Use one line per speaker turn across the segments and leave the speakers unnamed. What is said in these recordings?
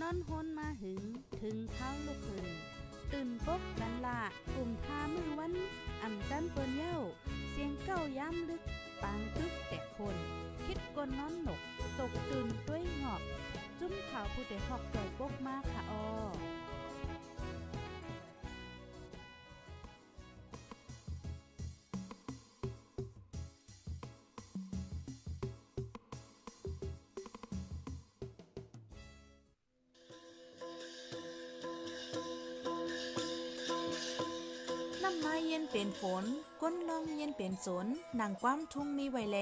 นอนฮนมาหึงถึงเท้าลูกหึงตื่นปกกันละกลุ่มทามือวันอ่ำจันเปิ้นเย้า เสียงเก้าย้ำลึก ปางตึกแต่คน คิดกนนอนหนก ตกตื่นด้วยหงอบ จุ้มข่าวผู้เดหอกจ่อยปกมากค่ะออ เป็นฝน ก้นลองเย็นเป็นสนนางความทุ่งมีไวแล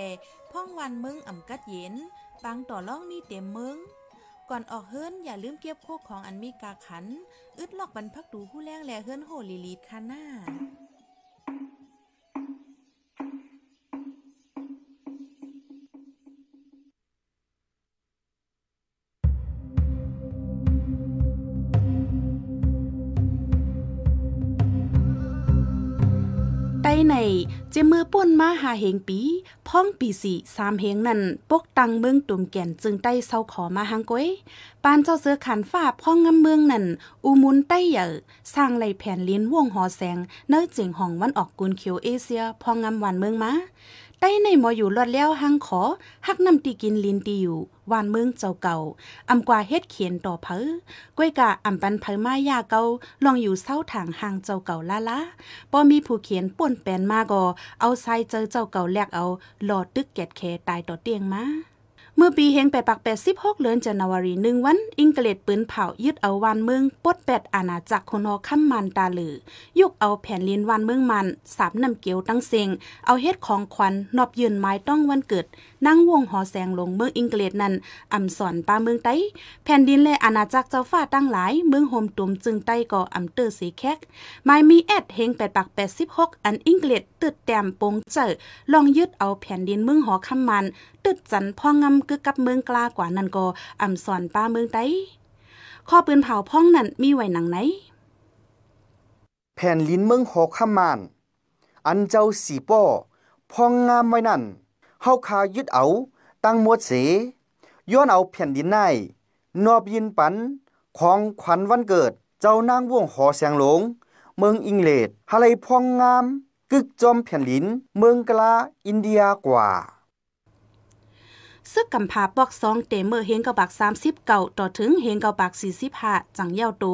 พ่องวันมึงอ่ำกัดเย็นบางต่อล่องมีเต็มมึง ก่อนออกเฮิรนอย่าลืมเก็บโคกของอันมีกาขัน อึดลอกบรรพักดูผู้แรงแลเฮิรนโหลีลีดคาหน้า นมาหาเหงปีพ่องปีสี่สามเหงนั่นปกตังเมืองตุ่มแก่นจึงใต้เศร้าขอมาหางก้อยปานเจ้าเสือขันฟ้าพ่องงำเมืองนั่นอูมุนใต้เหยอสร้างไหลแผ่นลิ้นวงหอแสงเนื้อจิงห้องวันออกกุนเขียวเอเชียพ่องงำวันเมืองมา ใต้ในหมออยู่ลอดแล้วหังขอหักน้ำตีกินลินตีอยู่วานเมืองเจ้าเก่าอำกว่าเฮ็ดเขียนต่อเพอก้วยกะอำปันเผอมายาเก่าลองอยู่เศร้าถางห่างเจ้าเก่าละละบ่มีผู้เขียนป่นแปนมาก็เอาใส่เจอเจ้าเก่าแลกเอาหลอดตึกแกดแคตายต่อเตียงมา เมื่อปีเฮงแปดปักแปดสิบหกเดือนจันวารีหนึ่งวัน อิงเกลดปืนเผายึดเอาวันเมืองปดแปดอาณาจักรคนอคัมมันตาหลือ ยุกเอาแผ่นลินวันเมืองมัน สามน้ำเกียวตั้งเซงเอาเฮ็ดของขวัญนอบยืนไม้ต้องวันเกิด นั่งวงหอแสงลงเมืองอิงเกลดนั้นอำสอนป้าเมืองไต้แผ่นดินและอาณาจักรเจ้าฟ้าตั้งหลายเมืองโฮมตุมจึงไต้ก่ออำเตอร์สีแคกหมมีแอดเฮงแปดปักแปดสิบหกอันอิงเกลดตึดแต้มปงเจอลองยึดเอาแผ่นดินเมืองหอคัมมันตึดจันพ่องำกึกกับเมืองกลากว่านั่นก็อำสอนป้าเมืองไต้ข้อปืนเผาพ่องนั่นมีไว้หนังไหน
แผ่นลิ้นเมืองหอกขมาน อันเจ้าสีป้อพองงามไว้นั่นเฮาคายึดเอา ตั้งมวดเสย้อนเอาแผ่นดินในนอบยินปันของขวัญวันเกิด เจ้านางวงหอแสงหลง เมืองอิงเลดฮาไลพองงาม กึกจอมแผ่นลิน เมืองกลาอินเดียกว่า
ซึกกำพาปอกสองเตเมอร์เฮงกับบัก30เก่าต่อถึงเฮงกับบัก 45 จังเย้าโต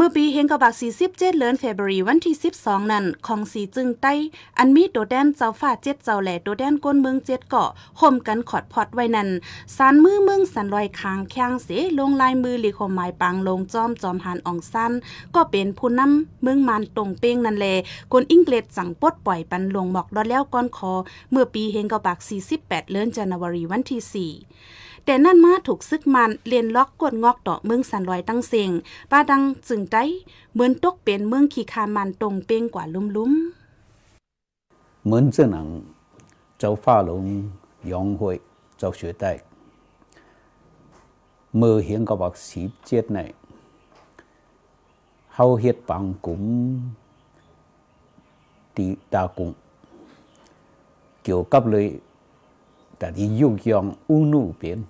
เมื่อปีเฮงกับบัก47เดือนเฟบรีวันที่ 12 นั้น ของสีจึงใต้ อันมีโดแดนเจ้าฟ้าเจ็ดเจ้าแหล่โดแดนก้นเมืองเจ็ดเกาะห่มกันขอดพอดไว้นั้นสารมือเมืองสันลอยคางแข้งเสลงลายมือหลีคมหมายปังลงจอมจอมหานอองซันก็เป็นผู้นำเมืองมานตรงเป้งนั่นแลคนอังกฤษสั่งปดปล่อยปันลงหมอกดอดแล้วก้อนคอ เมื่อปีเฮงกับบัก48เดือนจันวารีวันที่4 แต่นั่นมาถูกซึกมันเลียนล็อกกดงอกต่อเมืองสันลอยตั้งเสียงป้าดังจึงได้เหมือนตกเป็นเมืองขี้คามันตรงเป้งกว่าลุ่มลุ่ม
เหมือนเจ้าหนังเจ้าฟ้าหลงยองหวยเจ้าเสือได้มือเหียงก็บอกสีเจ็ดในเฮาเฮ็ดปังกุ๋มตีตากุ๋มเกี่ยวกับเลยแต่ที่ยุ่งยองอู้นู่เปลี่ยน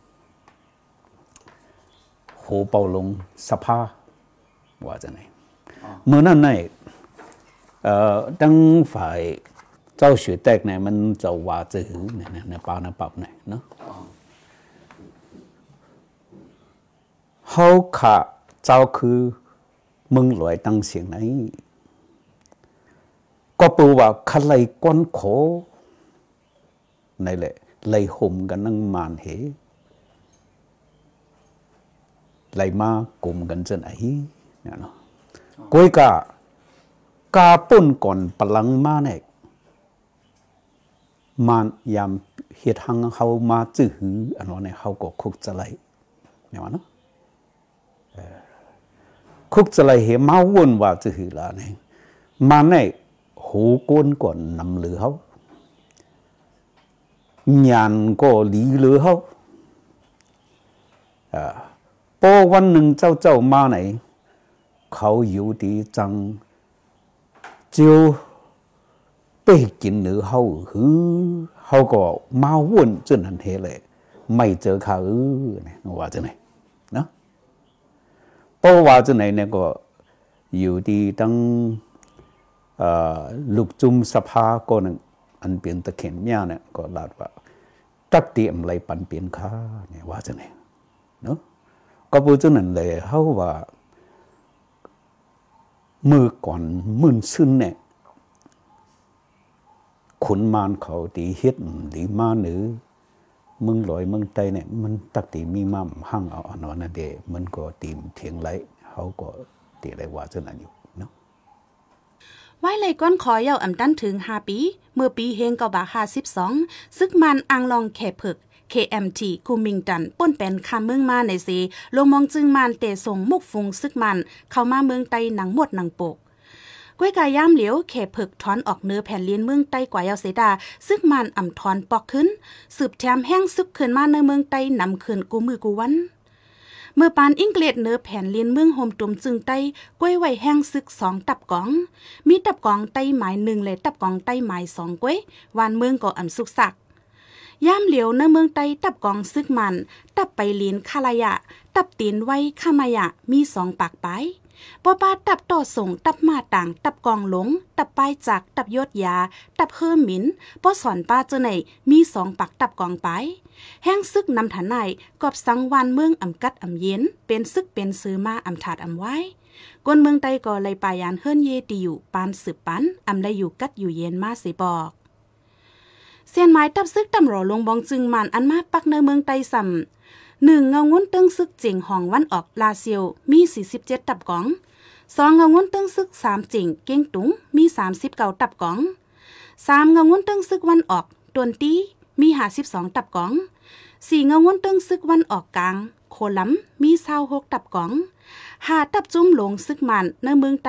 โหเป่าลงสภาว่าจะไหนเมื่อนั้นในเอ่อตั้งฝ่ายเจ้าเสือแตกเนี่ยมันจะว่าจะหือเนี่ยเนี่ยเนี่ยป่านะปับเนี่ยเนาะเฮาขาเจ้าคือมึงลอยตั้งเสียงไหนก็ปูว่าคันไลก้อนโขในแหละไลห่มกันนั่งมานเห ไลมากลุ่มกันจนไอ้เนี่ยเนาะก้อยกะกาปุ่นก่อนปลังมาเนี่ยมานยามเฮ็ดหังเขามาจื้อหืออันว่าเนี่ยเขาก็คุกจะไลเนี่ยว่าเนาะเอ่อคุกจะไลเหมาวนว่าจื้อหือละเนี่ยมาเนี่ยหูโกนก่อนนำเหลือเขาญาณก็หลีเหลือเขาอ่า พอวันหนึ่งเจ้าเจ้ามาไหน เขาอยู่ดีจังเจียวไปกินหรือเขาหือเขาก็มาวุ่นจนหันเทเลย ไม่เจอเขาเออเนี่ยว่าจะไหนเนาะเพราะว่าจะไหนเนี่ยก็อยู่ที่ตั้งลูกจุมสภาก็นึงอันเป็นตะเข็นเมียเนี่ยก็ลาดว่าตักเตรียมไรปันเปลี่ยนค่าเนี่ยว่าจะไหนเนาะ ก็พูดจะนั่นเลยเขาว่ามือก่อนมื่นซึ้นเนี่ยขุนมานเขาตีเฮ็ดดีมาหรือมึงลอยมึงไตเนี่ย มันตักตีมีมั่มห้างเอาอันนั้นเดมันก็ตีมเทียงไรเขาก็ตีไรว่าจะนั่นอยู่เนาะ
ไว้เลยก้อนขอเยาอ่ำดั้นถึงห้าปี เมื่อปีเฮงกบาห้าสิบสองซึกมันอังลองแขผึก KMT คูมิงตัน ป้นเป็นคาเมืองมาในสีลงมองจึงมันเตส่งมุกฟุงซึกมัน เข้ามาเมืองไตหนังหมดหนังปกก้วยกายย่ามเหลียวเขผึกถอนออกเนื้อแผ่นเลียนเมืองไต้กว่ายาเสดา ซึ่งมันอ่ำถอนปอกขึ้น สืบแถมแห้งซึกขึ้นมาในเมืองไต้นำขึ้นกูมือกูวันเมื่อปานอิงเกลดเนื้อแผ่นเลียนเมืองโฮมตุมจึงไต้ก้วยไหวแห้งซึกสองตับกอง มีตับกองไต้หมายหนึ่งเลยตับกองไต้หมายสองก้วย วานเมืองก็อ่ำสุกสัก ย่ามเหลียวในเมืองไต้ตับกองซึกมัน ตับไปลีนคาลายะ ตับตีนไว้ขามายะ มีสองปากไปปอปาตับต่อส่งตับมาต่างตับกองหลง ตับปลายจากตับยศยา ตับเพิ่มหมินปอสอนป้าเจไหนมีสองปักตับกองไป แห้งซึกนำฐานไหนกอบสังวันเมืองอ่ำกัดอ่ำเย็น เป็นซึกเป็นซื้อมาอ่ำถาดอ่ำไว้กวนเมืองไตก็เลยปายานเฮิรนเยตีอยู่ปานสืบปันอ่ำได้อยู่กัดอยู่เย็นมาสิบอก เสียนไม้ตับซึกตำรอลงบองจึงมันอันมาปักในเมืองไตสัมหนึ่งเงางุ้นตึงซึกจิงห้องวันออกลาเซียวมี 47 ตับกองสองเงางุ้นตึงซึกสามจิงเก้งตุงมี 39 ตับกองสามเงางุ้นตึงซึกวันออกตวนตีมี52ตับกองสี่เงางุ้นตึงซึกวันออกกลาง โคลัมมี26ตับกองห้าตับจุ้มหลงซึกมันในเมืองไต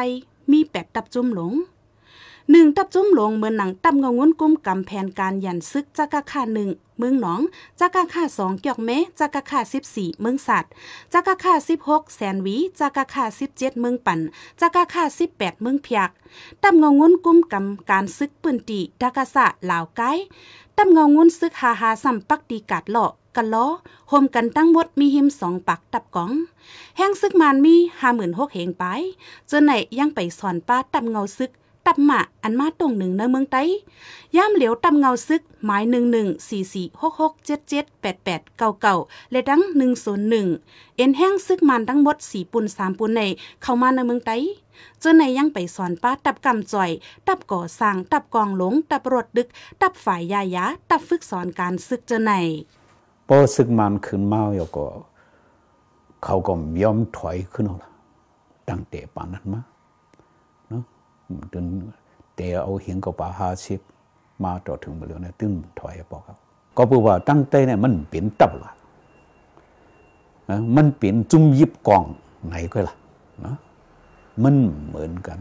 มี8ตับจุ้มหลง หนึ่งตับจุ้มลงเมืองหนังตับเงางุ้นกุ้มกำแผนการยันซึกจากาค่าหนึ่งเมืองหนองจากาค่าสองเกียกเมจากาค่าสิบสี่เมืองสัตว์จากาค่าสิบหกแสนวีจากาค่าสิบเจ็ดเมืองปั่นจากาค่าสิบแปดเมืองเพียกตับเงางุ้นกุ้มกำการซึกปืนตีดากาสะลาวไกตับเงางุ้นซึกหาหาสัมปักตีกาดหลอกกันล้อโฮมกันตั้งหมดมีหิมสองปักตับกอง แห้งซึกมันมีห้าหมื่นหกเหงไปจนไหนยังไปสอนป้าตับเงาซึก ตับหมาอันมาตรงหนึ่งในเมืองไต้ย่ามเหลียวตำเงาซึก หมายหนึ่งหนึ่งสี่สี่หกหกเจ็ดเจ็ดแปดแปดเก้าเก้าและดังหนึ่งศูนย์หนึ่งเอ็นแห้งซึกมันทั้งหมดสี่ปุ่นสามปุ่นในเข้ามาในเมืองไต้จนในยังไปสอนป้าตับกำจ่อย ตับก่อสร้าง ตับกองหลง ตับรถดึก ตับฝ่ายยายา ตับฝึกสอนการซึกเจอใน
พอซึกมันขึ้นมาอยู่ก็ เขาก็ยอมถอยขึ้นแล้วตั้งแต่ปานนั้นมา จนเตะเอาเหียงกับปาหาชิบมาต่อถึงมาแล้วเนี่ยตึ้งถอยบอกครับ ก็พูดว่าตั้งใจเนี่ยมันเปลี่ยนตับละมันเปลี่ยนจุ่มยิบกองไหนก็ล่ะนะมันเหมือนกัน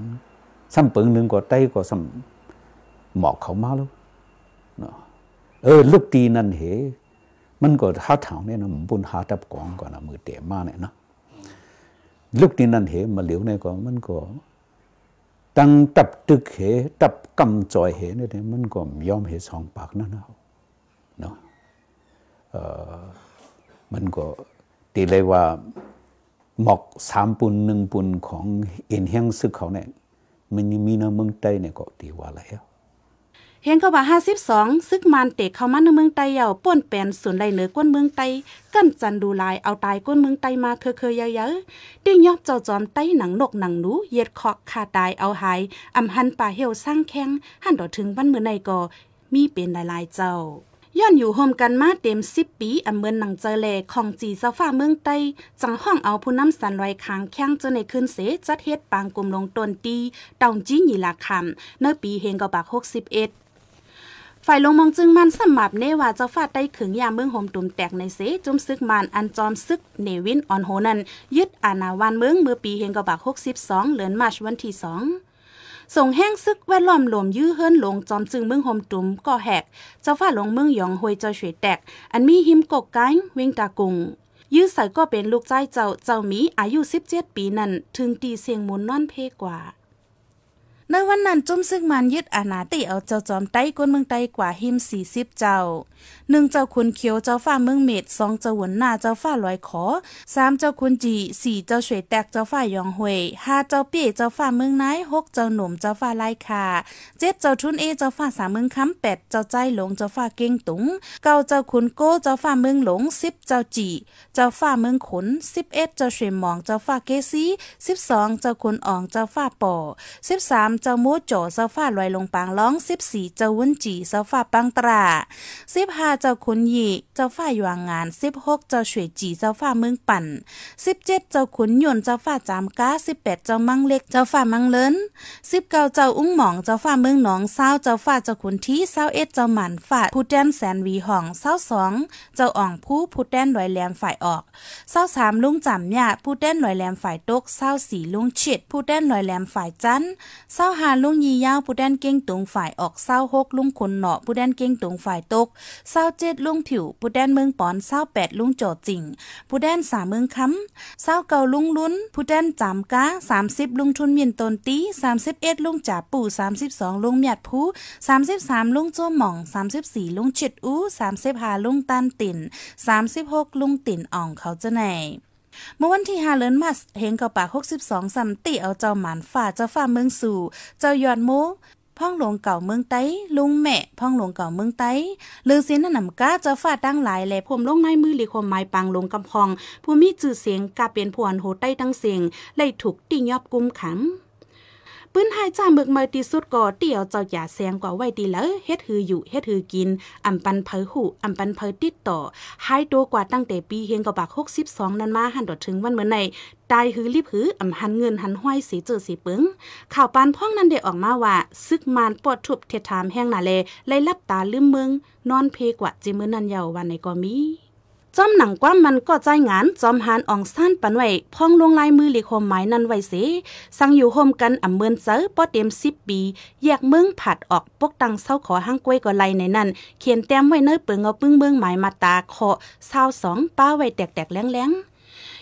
ซ้ำปึงหนึ่งก็ไต้ก็ซ้ำหมอกเขามาแล้วเออลูกตีนั่นเหมันก็หาถางเนี่ยนะบุญหาตับกองก่อนนะมือเตะมาเนี่ยนะลูกตีนั่นเหมาเหลียวเนี่ยก็มันก็ ตั้งตับตึกเหตับกำจอยเหเนี่ยมันก็ยอมเหสองปากนั่นเอาเนาะมันก็ตีเลยว่าหมอกสามปุ่นหนึ่งปุ่นของเอ็นเฮียงซึกเขาเนี่ยมันมีในเมืองใต้เนี่ยก็ตีว่าอะไรอะ
เฮงก็ว่าห้าสิบสองซึกมันเตะเข้ามาในเมืองไต้เยาป่นแปนส่วนใดเหนือก้นเมืองไต้กั้นจันดูลายเอาตายก้นเมืองไต้มาเคยเคยเยอะๆดิ้งยอบเจ้าจอมไต้หนังนกหนังหนูเย็ดคอกคาตายเอาหายอำหันป่าเหี่ยวสร้างแข้งหันต่อถึงบ้านเมืองในก็มีเป็นหลายๆเจ้าย้อนอยู่โฮมกันมาเต็มสิบปีอำเมืองหนังเจอแลของจีเจ้าฟ้าเมืองไต้จังห้องเอาผู้นำสันลอยคางแข้งเจอในคืนเสจัดเฮ็ดปางกลุ่มลงตนตีตองจี้หยีลาคำในปีเฮงกบากหกสิบเอ็ด ฝ่ายลงมองจึงมันสมับเนว่าเจ้าฟาดได้ขึงยามเมืองโฮมตุ่มแตกในเสจุมซึกมันอันจอมซึกเนวินออนโฮนันยึดอาณาวันเมืองเมื่อปีเฮงกบาก62เหลือนมาชวันที่สองส่งแห้งซึกแวดล้อมหลมยื้อเฮิรนหลงจอมจึงเมืองโฮมตุ่มก่อแหก เจ้าฟ้าลงเมืองหยองหวยเจ้าฉวยแตก อันมีหิมกกไก่เวงตากุง ยื้อใส่ก็เป็นลูกใจเจ้าเจ้ามีอายุ 17 ปีนั่น ถึงตีเสียงมุนนอนเพกว่า ในวันนั้นจุ้มซึ่งมันยึดอาณาติเอาเจ้าจอมไต้ก้นเมืองไต้กว่าหิมสี่สิบเจ้าหนึ่งเจ้าคุณเขียวเจ้าฟ้าเมืองเม็ดสองเจ้าหวนหน้าเจ้าฟ้าลอยขอสามเจ้าคุณจีสี่เจ้าเฉวยแตกเจ้าฟ้ายองหวยห้าเจ้าเปี้ยเจ้าฟ้าเมืองไนหกเจ้าหนุ่มเจ้าฟ้าไล่คาเจ็ดเจ้าทุนเอเจ้าฟ้าสามเมืองค้ำแปดเจ้าใจหลงเจ้าฟ้าเก่งตุงเก้าเจ้าคุณโก้เจ้าฟ้าเมืองหลงสิบเจ้าจีเจ้าฟ้าเมืองขนสิบเอ็ดเจ้าเฉวยหมองเจ้าฟ้าเกซีสิบสองเจ้าคุณอ่องเจ้าฟ้าปอสิบสามเจ้าโมโจเจ้าฟ้าลอยลงปางร้องสิบสี่เจ้าวุ้นจีเจ้าฟ้าปังตราสิบห้าเจ้าคุณยีเจ้าฟ้ายวางงานสิบหกเจ้าเฉวยจีเจ้าฟ้าเมืองปั่นสิบเจ็ดเจ้าขุนยนเจ้าฟ้าจามก้าสิบแปดเจ้ามังเล็กเจ้าฟ้ามังเลินสิบเก้าเจ้าอุ้งหมองเจ้าฟ้าเมืองหนองเศร้าเจ้าฟ้าเจ้าขุนที่เศร้าเอ็ดเจ้าหมันฝ่าผู้แดนแสนวีห่องเศร้าสองเจ้าอ่องผู้ผู้แดนลอยแหลมฝ่ายออกเศร้าสามลุงจำยาผู้แดนลอยแหลมฝ่ายตกเศร้าสี่ลุงฉิดผู้แดนลอยแหลมฝ่ายจันเศร้าหาลุงยียาวผู้แดนเก่งตุงฝ่ายออกเศร้าหกลุงขนเนาะผู้แดนเก่งตุงฝ่ายตกเศร้าเจ็ดลุงผิวผู้แดนเมืองปอนเศร้าแปดลุงโจจริงผู้แดนสามเมืองค้ำเศร้าเก่าลุงลุ้นผู้แดนจามกาสามสิบลุงทุนเมียนตนตีสามสิบเอ็ดลุงจ่าปู่สามสิบสองลุงเมียดผู้สามสิบสามลุงโจหม่องสามสิบสี่ลุงฉิดอู้สามสิบห้าลุงตันติ่นสามสิบหกลุงติ่นอ่องเขาจะไหน เมื่อวันที่5เดือนมัสเฮงกระปาก62สัมติเอาเจ้าหมานฝ่าเจ้าฝ่าเมืองสู่ เจ้ายอดโมพ่องหลวงเก่าเมืองไต้ลุงแม่พ่องหลวงเก่าเมืองไต้ลือเสียนนำก้าเจ้าฝ่าตั้งหลายแหล่ผมลงในมือหลีคมไม้ปังลงกำพอง ผู้มีจื่อเสียงกาเป็นผวนโหใต้ตั้งเสียงเลยถูกติ่งยอบกุมขัง ปืนหายจ้าเบิกมาตีสุดก่อเตี่ยวเจ้าอย่าแซงกว่าไว้ดีเลยเฮ็ดหืออยู่เฮ็ดหือกินอำปันเพอหูอำปันเพอติดต่อหายตัวกว่าตั้งแต่ปีเฮงกับบัก62นั้นมาหันดอถึงวันเมื่อในตายหือรีบหืออำหันเงินหันห้อยสีเจอสีปึงข่าวปานพ่องนั้นได้ออกมาว่าซึกมานปอดทุบเทถามแห้งนาเลไล่ลับตาลืมเมืองนอนเพกว่าจิมือนันเยาวันในก็มี จอมหนังกว้ามันก็ใจงานจอมหานอ่องสั้นปันไว้พองลงลายมือหลีคมหมายนั้นไว้เสสั่งอยู่โฮมกันอ่ำเมินเซอป้อเต็มสิบปี แยกเมืองผัดออกปกตังเศร้าขอห้างกล้วยก็ไลในนั้น เขียนแต้มไว้เนื้อเปิงเอาปึ้งเมืองหมายมาตาเคาะเศร้าสองป้าไว้แตกๆแรงๆ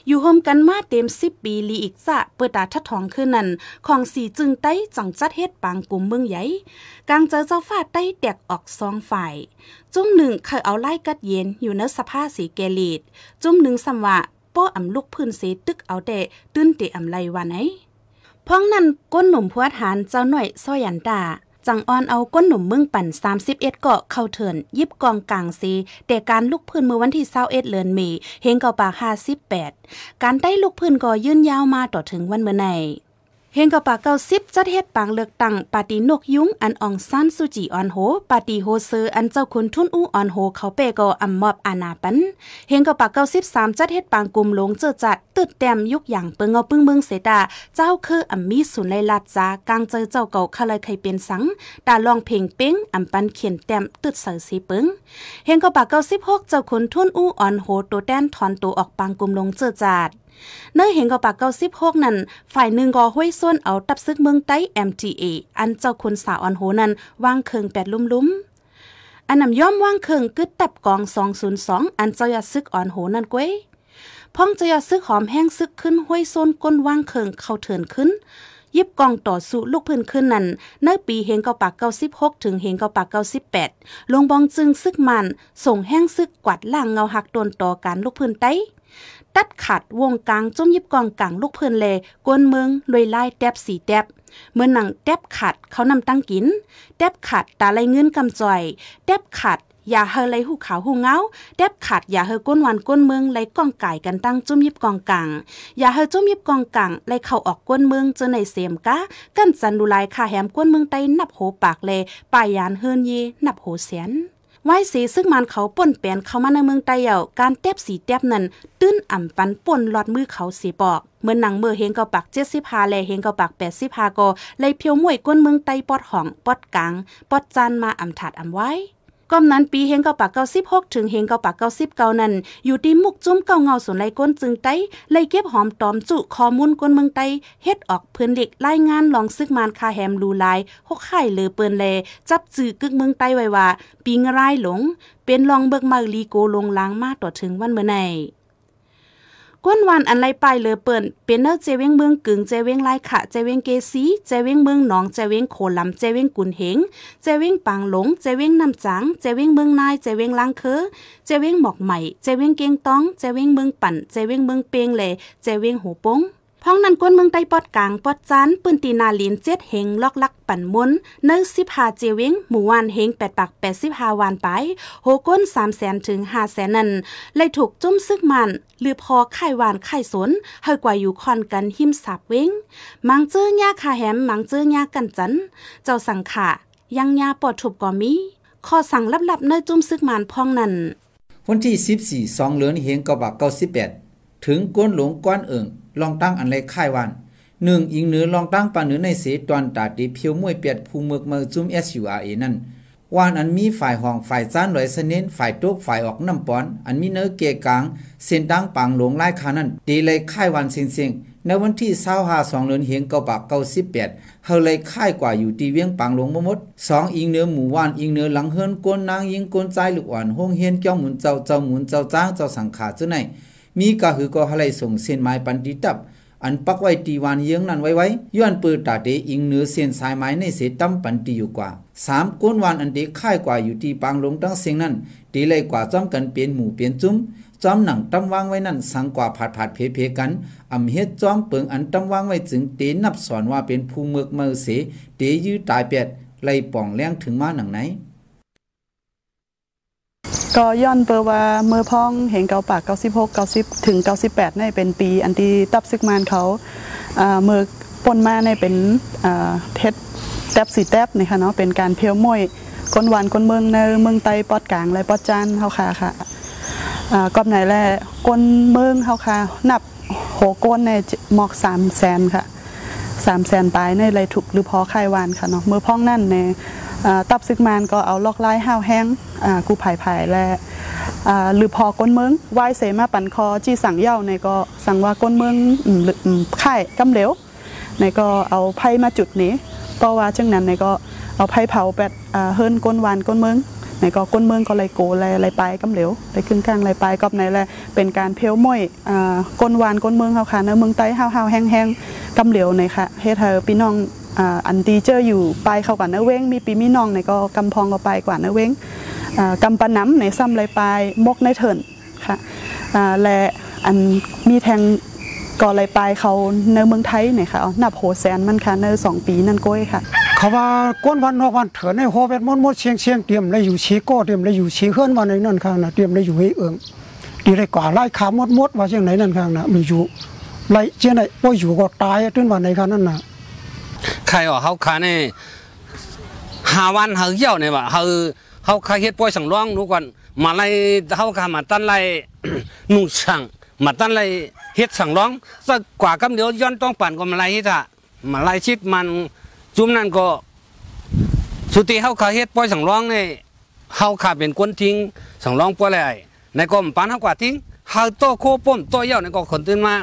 อยู่โฮมกันมาเต็มสิบปีลีอีกจะเปิดตาทัดทองขึ้นนั่นของสีจึงไต้จังจัดเฮ็ดปางกลุ่มเมืองใหญ่กลางเจอเจ้าฟ้าไต้แตกออกสองฝ่าย จุ่มหนึ่งเคยเอาไล่กัดเย็นอยู่ในสภาสีเกลีดจุ่มหนึ่งสัมวะป้ออำลูกพื้นเสตึกเอาแต่ตื้นเตอำไลวันไหนพ้องนั้นก้นหนุ่มพัวฐานเจ้าหน่อยซอยันตา จังออนเอาก้นหนุ่มเมืองปั่น 31 เกาะเข้าเถินยิบกองกลางซีแต่การลุกพื้นเมื่อวันที่21เดือนมีเฮงเกาปาก58 การได้ลุกพื้นก็ยื่นยาวมาต่อถึงวันเมื่อไหน เฮงกับปากเก้าสิบจัดเฮ็ดปางเลือกตั้งปาร์ตีนกยุ้งอันอองซันสุจีออนโหปาร์ตีโฮเซอร์อันเจ้าคุณทุนอู้ออนโหเขาเปก็อำมอบอานาปันเฮงกับปากเก้าสิบสามจัดเฮ็ดปางกลุ่มหลงเจอจัดตึดแต้มยุกอย่างเปิงเอาปึ้งเมืองเสดาเจ้าคืออำมีสุนไลลัดจากางเจอเจ้าเก่าคาเลยเคยเป็นสังตาลองเพลงเป้งอำปันเขียนแต้มตึดเสือสีเปึงเฮงกับปากเก้าสิบหกเจ้าคุณทุนอู้ออนโหตัวแดนถอนตัวออกปางกลุ่มหลงเจอจัด เนื้อเห็นกับปากเก้าสิบหกนั่นฝ่ายหนึ่งก็ห้วยส้นเอาตับซึกเมืองใต้ MTA อันเจ้าคนสาวอันโหนั้นวางเคิงแปดลุ่มลุ่มอันนำย่อมว่างเคิงกึดตับกองสองศูนย์สองอันเจ้ายาซึกอ่อนโหนั่นก้วยพ่องเจ้ายาซึกหอมแห้งซึกขึ้นห้วยส้นก้นว่างเคิงเข้าเถินขึ้น ยิบกองต่อสู้ลูกพื้นขึ้นนั่นในปีเฮงเกาปากเก้าสิบหกถึงเฮงเกาปากเก้าสิบแปดลงบองจึงซึกมัน ส่งแห้งซึกกวาดล่างเงาหักโดนต่อการลูกพื้นไต้ ตัดขาดวงกลางจมยิบกองกลางลูกเพื่อนเลกวนเมืองลอยไล่แดบสีแดบเมื่อหนังแดบขาดเขานำตั้งกินแดบขาดตาไรเงินกำจ่อยแดบขาดอย่าเฮไรหูขาวหูเงาแดบขาดอย่าเฮก้นวันก้นเมืองไรกองไก่กันตั้งจุ่มยิบกองกลางอย่าเฮจุ่มยิบกองกลางไรเข้าออกก้นเมืองเจอในเสียมกะกันจันดูลายคาแหมก้นเมืองไตนับโหปากเลปายานเฮินเยนับโหเสียน ไว้สีซึ่งมันเขาป่นแปนเข้ามาในเมืองไต้เยาการแตบสีแตบนั้น ตื้นอ่ำปันป่นหลอดมือเขาสีปอกเมื่อนังเมื่อเฮงเกาปักเจ็ดสิบหาแลเฮงเกาปักแปดสิบหาก็เลยเพียวมวยก้นเมืองไต้ปอดห่องปอดกลางปอดจันมาอ่ำถาดอ่ำไว้ ก้มนั้นปีเฮงเกาปากเก้าสิบหกถึงเฮงเกาปากเก้าสิบเก้านั้น อยู่ที่มุกจุ้มเก้าเงาส่วนไรก้นจึงไต้ไล่เก็บหอมตอมจุข้อมูลก้นเมืองไต้เฮ็ดออกเพื่อนเด็กรายงานลองซึกมานคาแฮมลูลายหกไข่เลือเปินแล จับจื้อกึกเมืองไต้ไว้ว่า ปีงรายหลง เป็นลองเบิกมาลีโกลงล้างมาต่อถึงวันเมื่อไหน ก้นวันอันไรไปเลยเปิ่นเป็นเนอร์เจเวงเมืองกึ่งเจเวงไรขะเจเวงเกซีเจเวงเมืองหนองเจเวงโคลำเจเวงกุนเหงเจเวงปางหลงเจเวงน้ำจังเจเวงเมืองนายเจเวงลังเคอเจเวงหมอกใหม่เจเวงเกียงต้องเจเวงเมืองปั่นเจเวงเมืองเปียงเลเจเวงหูปง พ้องนั้นก้นเมืองใต้ปอดกลางปอดจานปืนตีนาลินเจ็ดเฮงลอกลักปั่นมุนเนื้อสิบหาเจวิงหมู่วานเฮงแปดปักแปดสิบหาวานไปโหก้นสามแสนถึงห้าแสนนันเลยถูกจุ้มซึกมันหรือพอไข่วานไข่สนเฮกว่าอยู่คอนกันหิมสับเว้งมังเจื้อยาคาแหมมังเจื้อยากันจันเจ้าสังขะยังยาปอดถูกก่อมีข้อสั่งลับๆเนื้อจุ้มซึกมันพ้องนั้น
วันที่14 2เหลือนเฮงกบัก98ถึงก้นหลงก้อนเอิง ลองตั้งอันไรค่ายวันหนึ่งอิงเหนือลองตั้งปานเหนือในเสตอนตาตีเพียวมวยเปียดภูเมือกเมือจุ้ม SURA นั่นวานอันมีฝ่ายห้องฝ่ายจ้านลอยสนินฝ่ายโต๊กฝ่ายออกน้ำปอน อันมีเนื้อเกกลาง เส้นตั้งปังหลงไล่ขานั้นตีเลยค่ายวันเสียงๆในวันที่25 2เหลือนเฮียงกบัก98เฮาเลยค่ายกว่าอยู่ตีเวียงปังหลงมมดสองอิงเนื้อหมู่ว่านอิงเนื้อหลังเฮิรนก้นนางยิงก้นใจลูกอ่อนห้องเฮียนเจ้าหมุนเจ้าเจ้าหมุนเจ้าจ้างเจ้าสังขาจุไหน มีกะหือก็หะไลส่งเส้นไม้ปันติตับ อันปักไว้ตีวานเยื้องนั้นไว้ไว้ย้อนปืนตาเตอิงเหนือเส้นสายไม้ในเสตั้มปันตีอยู่กว่าสามก้นวานอันเดค่ายกว่าอยู่ที่ปางลงตั้งเสียงนั้นตีเลยกว่าจ้อมกันเปลี่ยนหมู่เปลี่ยนจุ้มจอมหนังตั้มวางไว้นั่นสังกว่าผาดผาดเพเพกันอำเฮ็ดจอมเปิงอันตั้มวางไว้จึงเตนับสอนว่าเป็นภูเมือกเมือเสเตยื้อตายเปียดไล่ป่องแรงถึงมาหนังไหน
ก็ย้อนเปอว่าเมื่อพ้องเห็นเกาปาก 96 90 ถึง 98ในเป็นปีอันที่ตับซึกมานเขาอ่าเมื่อปนมาในเป็นอ่าเท็ดแทบสีแทบนี่ค่ะเนาะเป็นการเพียวมวยก้นหวานก้นเมืองในเมืองไตปอดกลางและปอดจานเฮาค่ะค่ะอ่ากอบไหนแลก้นเมืองเฮาค่ะนับโหก้นในหมอก3แสนค่ะ 3แสนปลายในไรถูกหรือพอไข่วานค่ะเนาะเมื่อพ้องนั่นในตับซึกมานก็เอาลอกไล่ห้าวแห้งกูผ่ไผ่และหรือพอก้นเมืองไหวายเสมาปันคอจี้สั่งเหย้าในก็สั่งว่าก้นเมืองหรือไข่กำเหลวในก็เอาไผ่มาจุดนี้ต่อว่าจังนั้นในก็เอาไผ่เผาแปดเฮิรนก้นวานก้นเมือง ในก็ก้นเมืองก็เลยโกเลยเลยไปกำเหลวไปขึ้นกลางเลยไปก็ในแลเป็นการเพลวมวยอ่าก้นวานก้นเมืองเฮาค่ะในเมืองใต้ห้าวห้าวแห้งแห้งๆกำเหลวในค่ะเฮ็ดให้พี่น้องอ่าอันดีเจออยู่ไปเข้ากันเนอเว้งมีปีมีน้องในก็กำพองก็ไปกว่าเนอเว้งอ่ากำปะน้ำในซ้ำไรปมกในเถินค่ะอ่าและอันมีแทงก่อไรปเขาเนอเมืองไทยเนี่ยค่ะนับโหแสนมันค่ะเนอสองปีนั่นก้อยค่ะ
เขาว่าก้นวันนอกวันเถินในโฮเวดมดมดเชียงเชียงเตรียมเลยอยู่ชีโก้เตรียมเลยอยู่ชีเฮือนวันในนั่นข้างนะเตรียมเลยอยู่ให้เอิงดีเลยกว่าไล่ขามดมดว่าเชียงไหนนั่นข้างนะมีอยู่ไล่เชียงไหนว่าอยู่ก็ตายต้นวันในข้างนั่นนะ
ใครว่าเขาขาเนี่ยหาวันเขาเยี่ยวเนี่ยว่าเขาเขาขาเฮ็ดป่วยสังร้องรู้ก่อนมาไล่เขาขามาตั้นไล่นุ่งสั่งมาตั้นไล่เฮ็ดสังร้องสักกว่ากำเดียวย้อนต้องปั่นก็มาไล่เฮ็ดอะมาไล่ชิดมัน จุ่มนั่นก็สุติเขาขาเฮ็ดป่วยสังร้องเนี่ยเขาขาเป็นคนทิ้งสังร้องป่วยอะไรในก็มปานเขากว่าทิ้งเขาโตโคป้มโตเยี่ยวในก็คนตื่นมา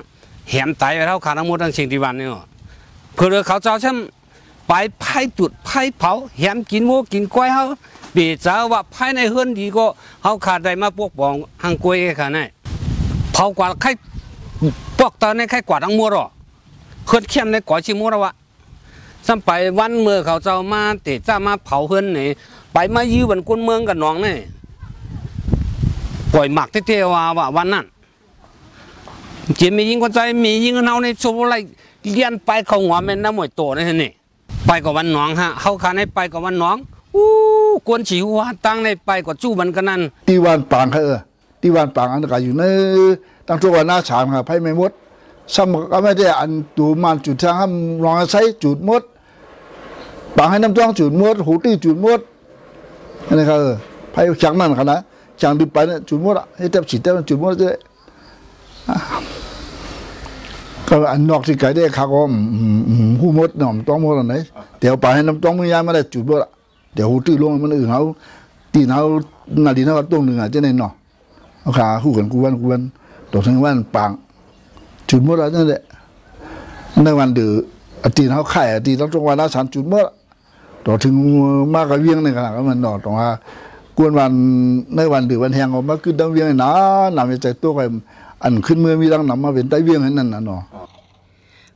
แหมตายไปเท่าขาทั้งหมดทั้งเชียงที่วันนี่เพื่อเขาเจ้าช่ำไปไผ่จุดไผ่เผาแหมกินหมูกินกล้วยเขาเบียจ้าว่าภายในเฮือนดีก็เขาขาดได้มาพวกบองหังกล้วยค่ะนี่เผากว่าไข่พวกตอนนี้ไข่กว่าทั้งมัวหรอเฮือนเข้มในก่อชิมัวแล้ววะ ซ้ำไปวันเมื่อเขาเจ้ามาเตะจ้ามาเผาเฮือนนี่ไปมายื้อวันกุนเมืองกับน้องนี่ปล่อยหมักเตี้ยๆว่าว่าวันนั้นเจียมียิงคนใจมียิงเนาในโซโลไลเลียนไปเขาหัวแม่นน้ำหมวยโตนี่นี่ไปกับวันหนองฮะเขาขาในไปกับวันหนองอู้กวนฉีหัวตั้งในไปกับจู้มันกันนั่น
ตีวันปางเออตีวันปางอันก็อยู่ในตั้งตัววันหน้าฉางครับไพ่ไม่มดซ้ำก็ไม่ได้อันตูมันจุดทางห้ลองใช้จุดมด ปางให้น้ำจ้องจุดหมดหูตี้จุดหมดนี่ครับเออไพ่จังนั่นขนาดจังดิไปเนี่ยจุดหมดให้เต็มฉีดเต็มจุดหมดเลยก็อันนอกที่ไก่ได้ครับก็หูมดหน่อมต้องมดอันไหนเดี๋ยวไปให้น้ำจ้องมือยายไม่ได้จุดหมดเดี๋ยวหูตี้ลงมันอื่นเขาตีนเขานาดีเขาตรงหนึ่งอะจะในหน่อเอาขาคู่กันกูวันกูวันตกทั้งวันปางจุดมดแล้วนั่นแหละในวันเดืออาตีนเขาไข่ตีต้องตรงวันละสามจุดมด ต่อถึงมากกับเวียงในขณะก็มันดอกตรงว่ากวนวันในวันหรือวันแหงออกมาขึ้นดังเวียงนะนำใจตัวไปอันขึ้นเมื่อมีดังนำมาเป็นใต้เวียงให้นั่นน่ะเนาะ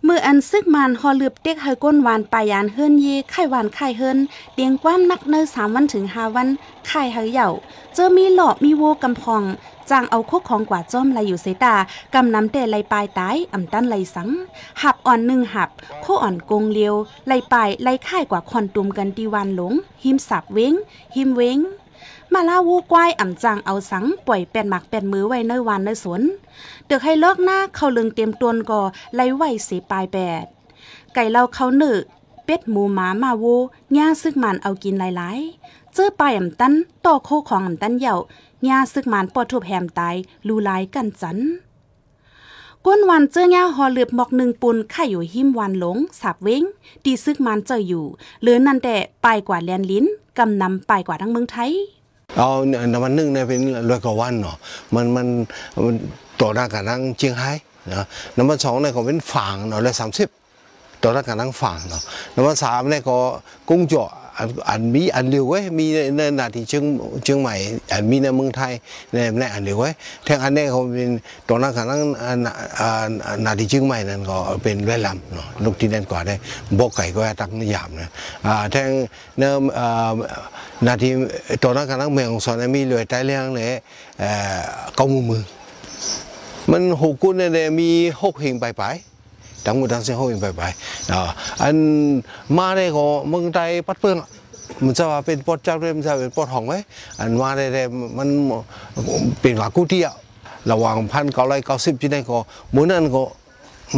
มืออันซึกมันฮอลืบเด็กเฮก้นหวานปายานเฮิรนเยไข่หวานไข่เฮิรนเตียงความนักเนอสามวันถึงห้าวันไข่เฮาเหย่าเจอมีหลอมีโวกำพองจางเอาโคกของกว่าจ้อมไหลอยู่เสตากำน้ำแต่ไหลปลายตายอ่ำตั้นไหลสัง หับอ่อนหนึ่งหับ โคอ่อนกงเลียวไหลปลายไหลค่ายกว่าคอนตุมกันตีวันหลง หิมสับเว้งหิมเว้ง มาลาวูกวายอ่ำจางเอาสังปล่อยเป็นหมักเป็นมือไว้ในวานในสวนเดือกให้เลิกหน้าเขาลึงเตรียมตวนก่อไล่ไหวเสปลายแปด ไก่เราเขาหนึกเป็ดหมูหมามาโวย่าซึกมันเอากินหลายๆเจอปลายอ่ำตันต่อโคของอ่ำตันเหย่าย่าซึกมันปอทุบแหมตายลูลายกันจันก้นวันเจอย่าหอเหลือบหมอกหนึ่งปุนข่าอยู่หิมวันหลงสับเว้งดีซึกมันเจออยู่เหลือนันแต่ไปกว่าแลนลิ้นกำนำไปกว่าทั้งเมืองไทย
เอาน้ำมันนึ่งเนี่ยเป็นร้อยกว่าวันเนาะมันมันมันต่อหน้ากันนั่งเชียงไฮ้นะน้ำมันสองเนี่ยก็เป็นฝางเนาะร้อยสามสิบต่อหน้ากันนั่งฝางเนาะน้ำมันสามเนี่ยก็กุ้งเจาะ อันมีอันเร็วเว้ยมีในนาทีเชียงเชียงใหม่อันมีในเมืองไทยในในอันเร็วเว้ยแทงอันนี้เขาเป็นตอหน้ากันนั่งอันอันนาทีเชียงใหม่นั่นก็เป็นเวลำเนาะลูกที่นั่นกว่าได้บอกไก่ก็ตั้งนิยามนะแทงเนิ่มอ่านาทีตอนนั้นกำลังเมืองสอนมีเลยใต้เรื่องเลยเอ่อเก้ามือมือมันหกกุนเนี่ยมีหกหิงไปไป ทั้งหมดทั้งสิ้นหกหิงไปไปอ่าอันมาได้ก็เมืองไทยปัดเปื้องมันจะว่าเป็นปอดเจ้าเรื่มันจะเป็นปอดห้องไหมอันมาได้ได้มันเป็นว่ากู้เที่ยวระหว่างพันเก้าร้อยเก้าสิบที่ได้ก็มือนั้นก็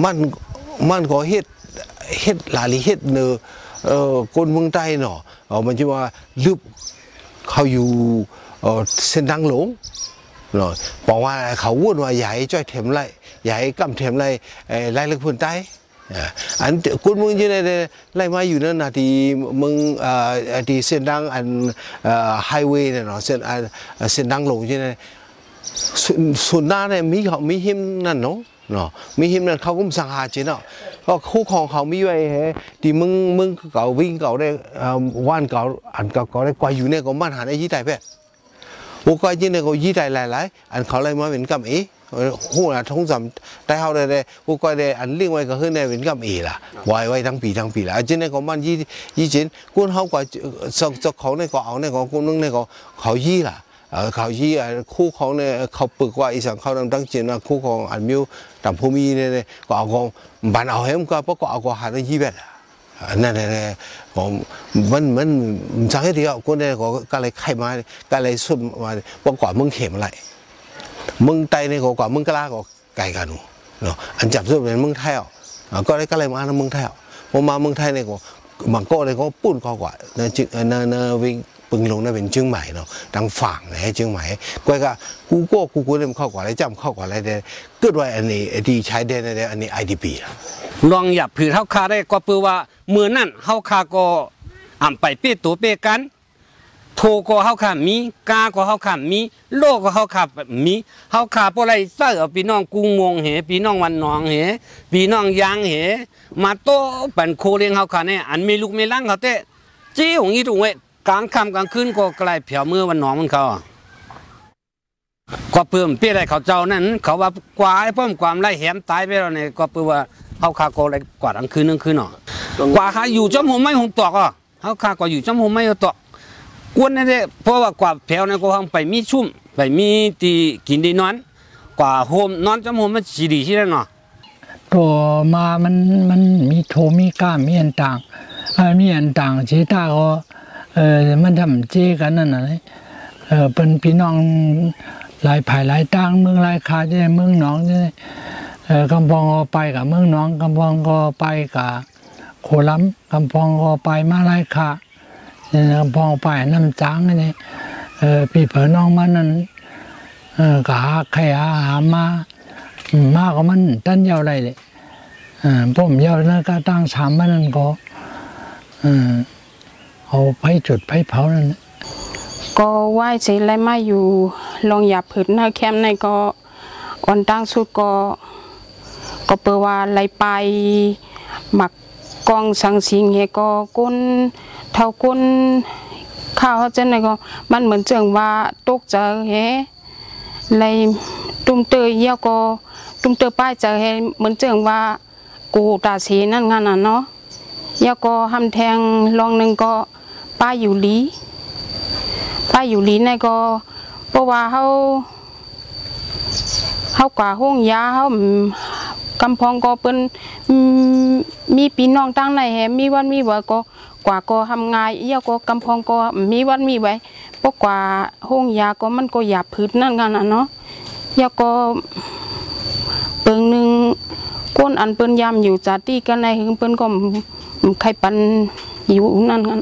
มันมันก็เฮ็ดเฮ็ดหลายเฮ็ดเนอเออคนเมืองใต้เนาะเออมันจะว่าลึบเขาอยู่เออเส้นทางหลง rồi bỏ qua khẩu quân và giải cho thèm lại giải cầm thèm lại eh, lại lực phương tay à, anh อย่าให้กำเทียมไล่ไล่ลึกพื้นใตอันคุณมึงยังได้ไล่มาอยู่นั่นนะที่มึงที่เส้นดังอันไฮเวย์เนี่ยเนาะเส้นเส้นดังลงใช่ไหส่วนหน้าเนี่ยมีเขามีหิมนั่นเนาะเนาะมีหิมนั่นเขาก็มสังหารจีเนาะก็คู่ของเขามีไว้เฮที่มึงมึงเก่าวิ่งเก่าได้ว่านเก่าอันเก่าเก่าได้กว่าอยู่เนี่ยก็มันหันไอ้ยี่ไตเพ่โอ้ก็ยี่เนี่ยก็ยี่ไตหลายๆอันเขาไล่มาเป็นกำเอ๋ หู้นะทงสำแต่เขาได้ได้ผู้ก็ได้อันเลี้ยงไว้ก็คือในเป็นกับเอล่ะไว้ไว้ทั้งปีทั้งปีล่ะจารย์ในของมันยี่ยี่จินกุ้นเขาก็สกสกเขงในก็เอาในก็กุ้นนึงในก็เขายี่ล่ะเขายี่คู่ของเนี่ยเขาปึกว่าอีสังเขาตั้งจินว่าคู่ของอันมิวต่ำภูมิเนี่ยก็เอาของบันเอาเห็มก็เพราะก็เอาก็หาได้ยี่แบบนั่นแหละผมมันมันสังเกตดีอะคนเนี่ยก็เลยไข้มาก็เลยสุดมาประกอบมึงเข็มอะไร มึงไตเนี่ยก็กว่ามึงกล้าก็ไก่กันหนูเนาะอันจับสุดเป็นมึงไทยอะก็เลยก็เลยมาในเมืองไทยอะพอมามืองไทยเนี่ยก็มันก็เลยก็ปุ่นก็กว่าเนจึเนเนวิ่งปึงลงนั่นเป็นเชียงใหม่เนาะดังฝั่งเนี่ยเชียงใหม่ก็ก็กูก็กูกูเนี่ยเข้ากว่าเลยจำเข้ากว่าเลยแต่เกิดว่าอันนี้ที่ใช้ได้เนี่ยอันนี้ IDP อะ
ลองหยับผือเฮาคาได้ก็เปือว่าเมื่อนั่นเฮาคาก็อ่ำไปเป้ตัวเป้กัน โทก็เฮาขามีกาก็เฮาขามี โลก็เฮาขามีเฮาขาบ่ไรเสื้อพี่น้องกรุงมงเหพี่น้องวันหนองเหพี่น้องยางเหมาโตปันโคเลียงเฮาขาเนี่ยอันมีลูกมีหลังเขาเตะจี้หงอีตุงเวกลางค่ำกลางคืนก็กลายเผียวมือวันหนองมันเขาก็เพิ่มเปี้ยไรเขาเจ้านั้นเขาว่ากว่าไอ้เพิ่มความไล่แหมตายไปแล้วเนี่ยก็เปือว่าเฮาคาก็เลยกว่าทั้งคืนทั้งคืนเนาะกว่าหาอยู่จอมหัวไม้หงตอกอะเฮาคาก็อยู่จอมหัวไม้หงตอก กวนนั่นแหละเพราะว่ากว่าแผวนั่นก็ห้องไปมีชุ่มไปมีตีกินดีนอน กว่าโฮมนอนจำโฮมมันสีดีที่นั่นเนาะ
ตัวมามันมันมีโทมีก้ามีอันต่างเอ่อมีอันต่างเชตาก็เออมันทำเจกันนั่นน่ะเลยเออเป็นพี่น้องหลายภายหลายต่างเมืองหลายคาจะเมืองหนองจะเออกำปองก็ไปกับเมืองหนองกำปองก็ไปกับโคลัมกำปองก็ไปมาหลายคา นี่ยกำปองไปน้ำจางนี่เออพี่เผอน้องมันนั่นเออกาใครหาหามามาก็มันตั้นยาวไรเลยอ่าผมยาวแล้วก็ตั้งสามมันนั่นก็อ่าเอาไปจุดไปเผานั่น
ก็ไหว้เสร็จแล้วมาอยู่ลองหยับผืนหน้าแคมในก็อ่อนตั้งสุดก็ก็เปิดว่าไหลไปหมัก กองสังสิงเฮก็ก้นเท่าก้นข้าวเขาเจนในก็มันเหมือนเจิงว่าตกเจอเฮไหลตตุ้มเตยเยาก็ตุ้มเตยป้ายจะให้เหมือนเจิงว่ากูตาสีนั่นงานน่ะเนาะเยาก็ทำแทงลองหนึ่งก็ป้ายอยู่ลีป้ายอยู่ลีในก็เพราะว่าเขาเขากว่าห้องยาเขา กำพองก็เป็นมีปีน้องตั้งในแหมีวันมีไว้ก็กว่าก็ทำงานเยก็กำพองก็มีวันมีไว้เพราะกว่าห้องยาก็มันก็หยาบพืชนั่นงานน่ะเนาะยาก็เปิงหนึ่งก้นอันเปิ้นยามอยู่จัดที่กันในหึงเปิ้นก็ใครปันอยู่นั่นกัน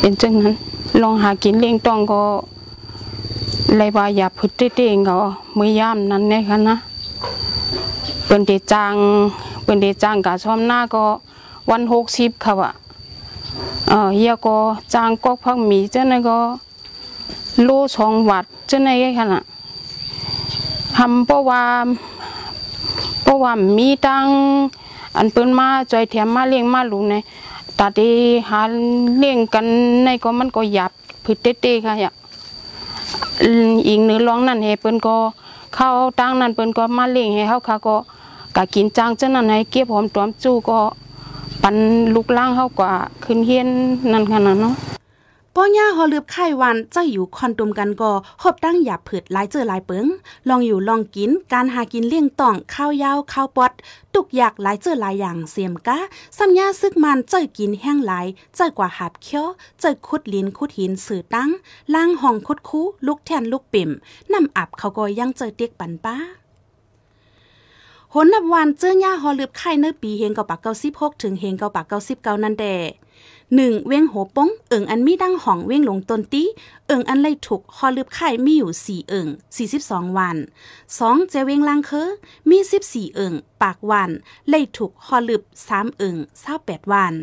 เป็นจังนั้น ลองหากินเลี้ยงต้องก็เลยว่าอย่าพึ่เต้งก็มือยามนั้นเนี่ยค่ะนะ เปิ้นเดจางเปิ้นเดจางกะชอมหน้าก็วันหกสิบค่ะว่ะเออเฮียก็จ้างก็พักมีเจ้านั่นก็โลสองวัดเจ้านั่นค่น่ะทำเพราะว่าเพราะว่ามีตังอันเปิ้นมาจอยแถมมาเลี้ยงมาลูกเนี่ยตาดีหาเลี้ยงกันในก็มันก็หยับพืชเต้ๆค่ะอย่าอีกหนึ่งร้องนั่นเฮเปิ้นก็ เข้าตั้งนั่นเปิ้นก็มาเลี้ยงให้เฮาค่ะก็กะกินจางจังนั้นให้เก็บหอมตอมจู้ก็ปันลูกล่างเฮากว่าขึ้นเฮียนนั่นขนาดเนาะ
ป้อย่าฮอลืบไข่วันจะอยู่คอนตุมกันก็หอบตั้งหยาบผืดลายเจอลายเปิง ลองอยู่ลองกิน การหากินเลี่ยงต่องข้าวยาวข้าวปอด ตุกอยากลายเจอลายอย่างเสียมกะสัญญาซึกมันเจอกินแห้งหลายเจอกว่าหับเคี้ยวเจอคุดลิ้นคุดหินสื่อตั้งล่างห้องคุดคูลูกแทนลูกปิ่มน้ำอับเขาก็ยังเจอเตียกปันป้าหนนับวันเจอย่าฮอลืบไข่เนื้อปีเฮงเกับปากเก้าสิบหกถึงเฮงเกับปากเก้าสิบเก้านันแด หนึ่งเว้งโหป้งเอิงอันมีดังห่องเว้งหลงตนตีเอิงอันไล่ถูกฮอลืบไข่มีอยู่สี่เอิงสี่สิบสองวันสองเจเว้งลางเคอมีสิบสี่เอิงปากวัน ไล่ถูกฮอลืบสามเอิงเศร้าแปดวัน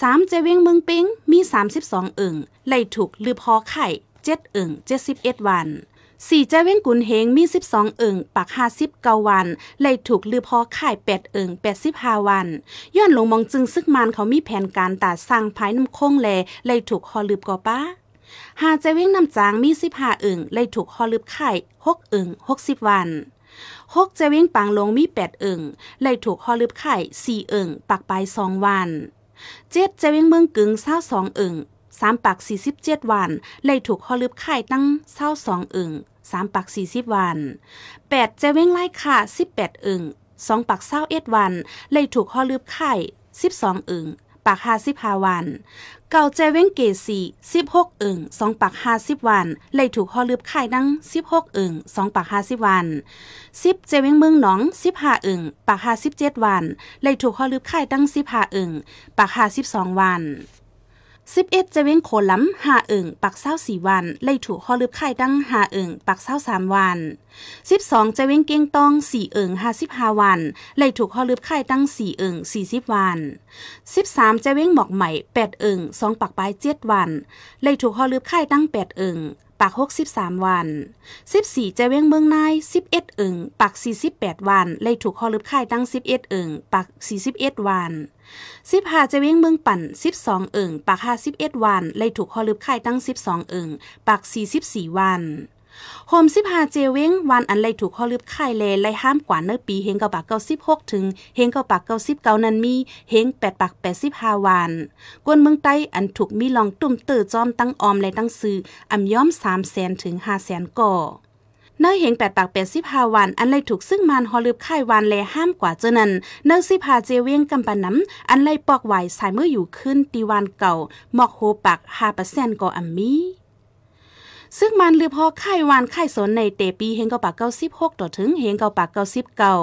สามเจเว้งเมืองปิงมีสามสิบสองเอิงไล่ถูกลืบฮอไข่เจ็ดเอิงเจ็ดสิบเอ็ดวัน สี่เจ้าเว้งกุนเฮงมีสิบสองเอิงปากห้าสิบเก้าวันเลยถูกลือพอข่ายแปดเอิงแปดสิบห้าวัน ย้อนลงมองจึงซึกมานเขามีแผนการตัดสร้างภายน้ำคงแลเลยถูกคอลืบกอป้าหาเจ้าเว้งน้ำจางมีสิบห้าเอิงเลยถูกคอลืบไข่หกเอิงหกสิบวันหกเจวิงปางลงมีแปดเอิงเลยถูกคอลืบไข่สี่เอิงปากไปสองวัน เจ็ดเจวิงเมืองกึ่งเศร้าสองเอิง สามปักสี่สิบเจ็ดวัน เลยถูกคอลืบไข่ตั้งเศร้าสองเอิงสามปักสี่สิบวันแปดจะเว้งไล่ค่าสิบแปดอึ่งสองปักเศร้าเอ็ดวัน เลยถูกขอลืบไข่สิบสองอึ่งปักห้าสิบห้าวัน เก่าเจเว้งเกสี่สิบหกอึ่งสองปักห้าสิบวัน เลยถูกขอลืบไข่ดังสิบหกอึ่งสองปักห้าสิบวันสิบเจเว้งเมืองหนองสิบห้าอึ่งปักห้าสิบเจ็ดวัน เลยถูกขอลืบไข่ดังสิบห้าอึ่งปักห้าสิบสองวัน สิบเอ็ดจะเว้งโคล้ำหาเอิงปักเศร้าสี่วันเลยถูกข้อลืบไข่ดังหาเอิงปักเศร้าสามวันสิบสองจะเว้งเกียงตองสี่เอิงห้าสิบห้าวันเลยถูกข้อลืบไข่ดังสี่เอิงสี่สิบวันสิบสามจะเว้งหมอกใหม่แปดเอิงสองปักปลายเจ็ดวันเลยถูกข้อลืบไข่ดังแปดเอิง ปากหกสิบสามวันสิบสี่เจเวงเมืองนายสิบเอ็ดเอิงปักสี่สิบแปดวัน เลยถูกขอลืบไข่ตั้งสิบเอ็ดเอิงปักสี่สิบเอ็ดวันสิบห้าเจเวงเมืองปั่นสิบสองเอิงปากห้าสิบเอ็ดวัน เลยถูกคอลืบไข่ตั้งสิบสองเอิงปากสี่สิบสี่วัน โฮมสิบหาเจเวงวันอันเลถูกข้อลืบไข่เลไลห้ามกว่าเนื้อปีเฮงเกาปากเก้าสิบหกถึงเฮงเกาปากเก้าสิบเก้านั้นมีเฮงแปดปากแปดสิบห้าวันกวนเมืองใต้อันถูกมีลองตุ่มเตอจอมตั้งออมและตั้งซื้ออ่ำย้อมสามแสนถึงห้าแสนก่อเนื้อเหงแปดปากแปดสิบห้าวัน อันเลถูกซึ่งมันฮอลืบไข่วันแลห้ามกว่าเจนันเนื้อสิพาเจเวียงกำปน้ำอันเลปอกไหวสายเมื่ออยู่ขึ้นตีวันเก่าหมอกโฮปักห้าเปอร์เซ็นต์ก่ออัมมี ซึ่งมันหรือพอไข่วานไข่สนในเตปีเฮงเกาปากเก้าสิบหกต่อถึงเฮงเกาปากเก้าสิบเก้า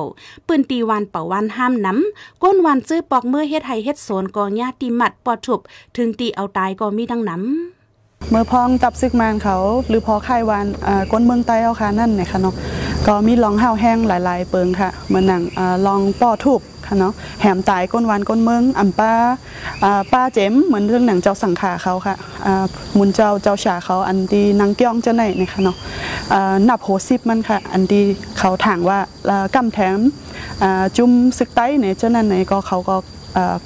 ปืนตีวันเป่าวันห้ามน้ำก้นวันซื้อปอกเมื่อเฮ็ดไห้เฮ็ดโซนกองญาติมัดปอดถุบถึงตีเอาตายก็มีดังน้ำ
เมื่อพองตับซึกมานเขาหรือพอไข่วานก้นเมืองใต้เอาค่ะนั่นเนี่ยค่ะเนาะก็มีลองห้าวแห้งหลาย ๆ เปิงค่ะเหมือนหนังลองป้อทุบ ค่ะเนาะแหมตายก้นวานก้นเมืองอ่ำป้าป้าเจมเหมือนเรื่องหนังเจ้าสังขาเขาค่ะมุนเจ้าเจ้าฉาเขาอันดีนางเกี้ยงเจ้าไหนเนี่ยค่ะเนาะนับโหสิบมันค่ะ อันดีเขาถางว่ากำแถมจุ่มซึกไตเนี่ยเจ้านั่นเนี่ยก็เขาก็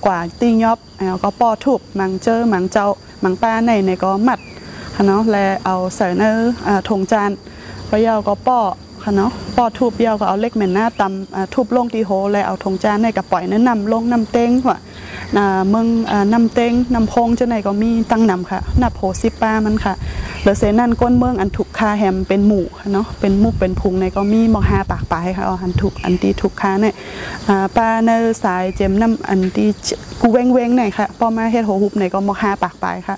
กว่าตียอบแล้วก็ปอทุบมังเจอมังเจ้ามังป้าในในก็มัดค่ะเนาะแล้วเอาใส่ในถงจานพระยาก็ป้อ ค่ะเนาะปอทูบเดียวก็เอาเล็กแม่นหน้าตำอ่าทุบลงที่โหแล้วเอาธงจานให้กับปล่อยแนะนำลงน้ำเต้งว่าน่ะเมืองน้ำเต้งน้ำพงจังไหนก็มีตั้งนำค่ะหน้าโพสิป้ามันค่ะเหลือเสนั่นก้นเมืองอันถูกคาแฮมเป็นหมู่เนาะเป็นมุกเป็นพุงในก็มีมอหาปากปลายค่ะอันถูกอันที่ถูกคาเนี่ยอ่าป้าในสายเจมน้ำอันที่กูเวงเวงๆหนค่ะพอมาเฮ็ดโหหุบในก็มอหาปากปลายค่ะ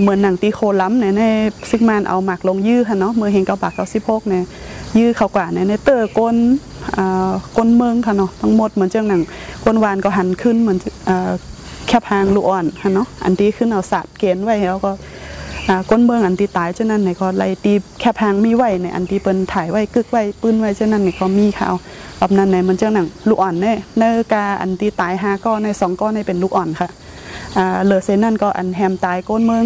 เหมือนหนังตีโคล้ำเนี่ยในซิกแมนเอาหมักลงยื้อค่ะเนาะเมื่อเฮงเกาปากเกาสิบหกเนี่ย ยื้อเขากว่าเนี่ยในเตอร์ก้นก้นเมืองค่ะเนาะทั้งหมดเหมือนเจ้าหนังก้นวานก็หันขึ้นเหมือนแคบหางลูกอ่อนค่ะเนาะอันที่ขึ้นเอาสาดเกณฑ์ไว้แล้วก็ก้นเมืองอันที่ตายเจ้านั้นเนี่ยก็ไล่ตีแคบหางมีไว้ในอันที่เปิ้นถ่ายไว้กึกไว้ปืนไว้เจ้านั้นเนี่ยก็มีค่ะเอาแบบนั้นเนี่ยมันเจ้าหนังลูกอ่อนเนี่ยเนกาอันที่ตายห้าก้อนในสองก้อนในเป็นลูกอ่อนค่ะเหลือเซนนั่นก็อันแฮมตายก้นเมือง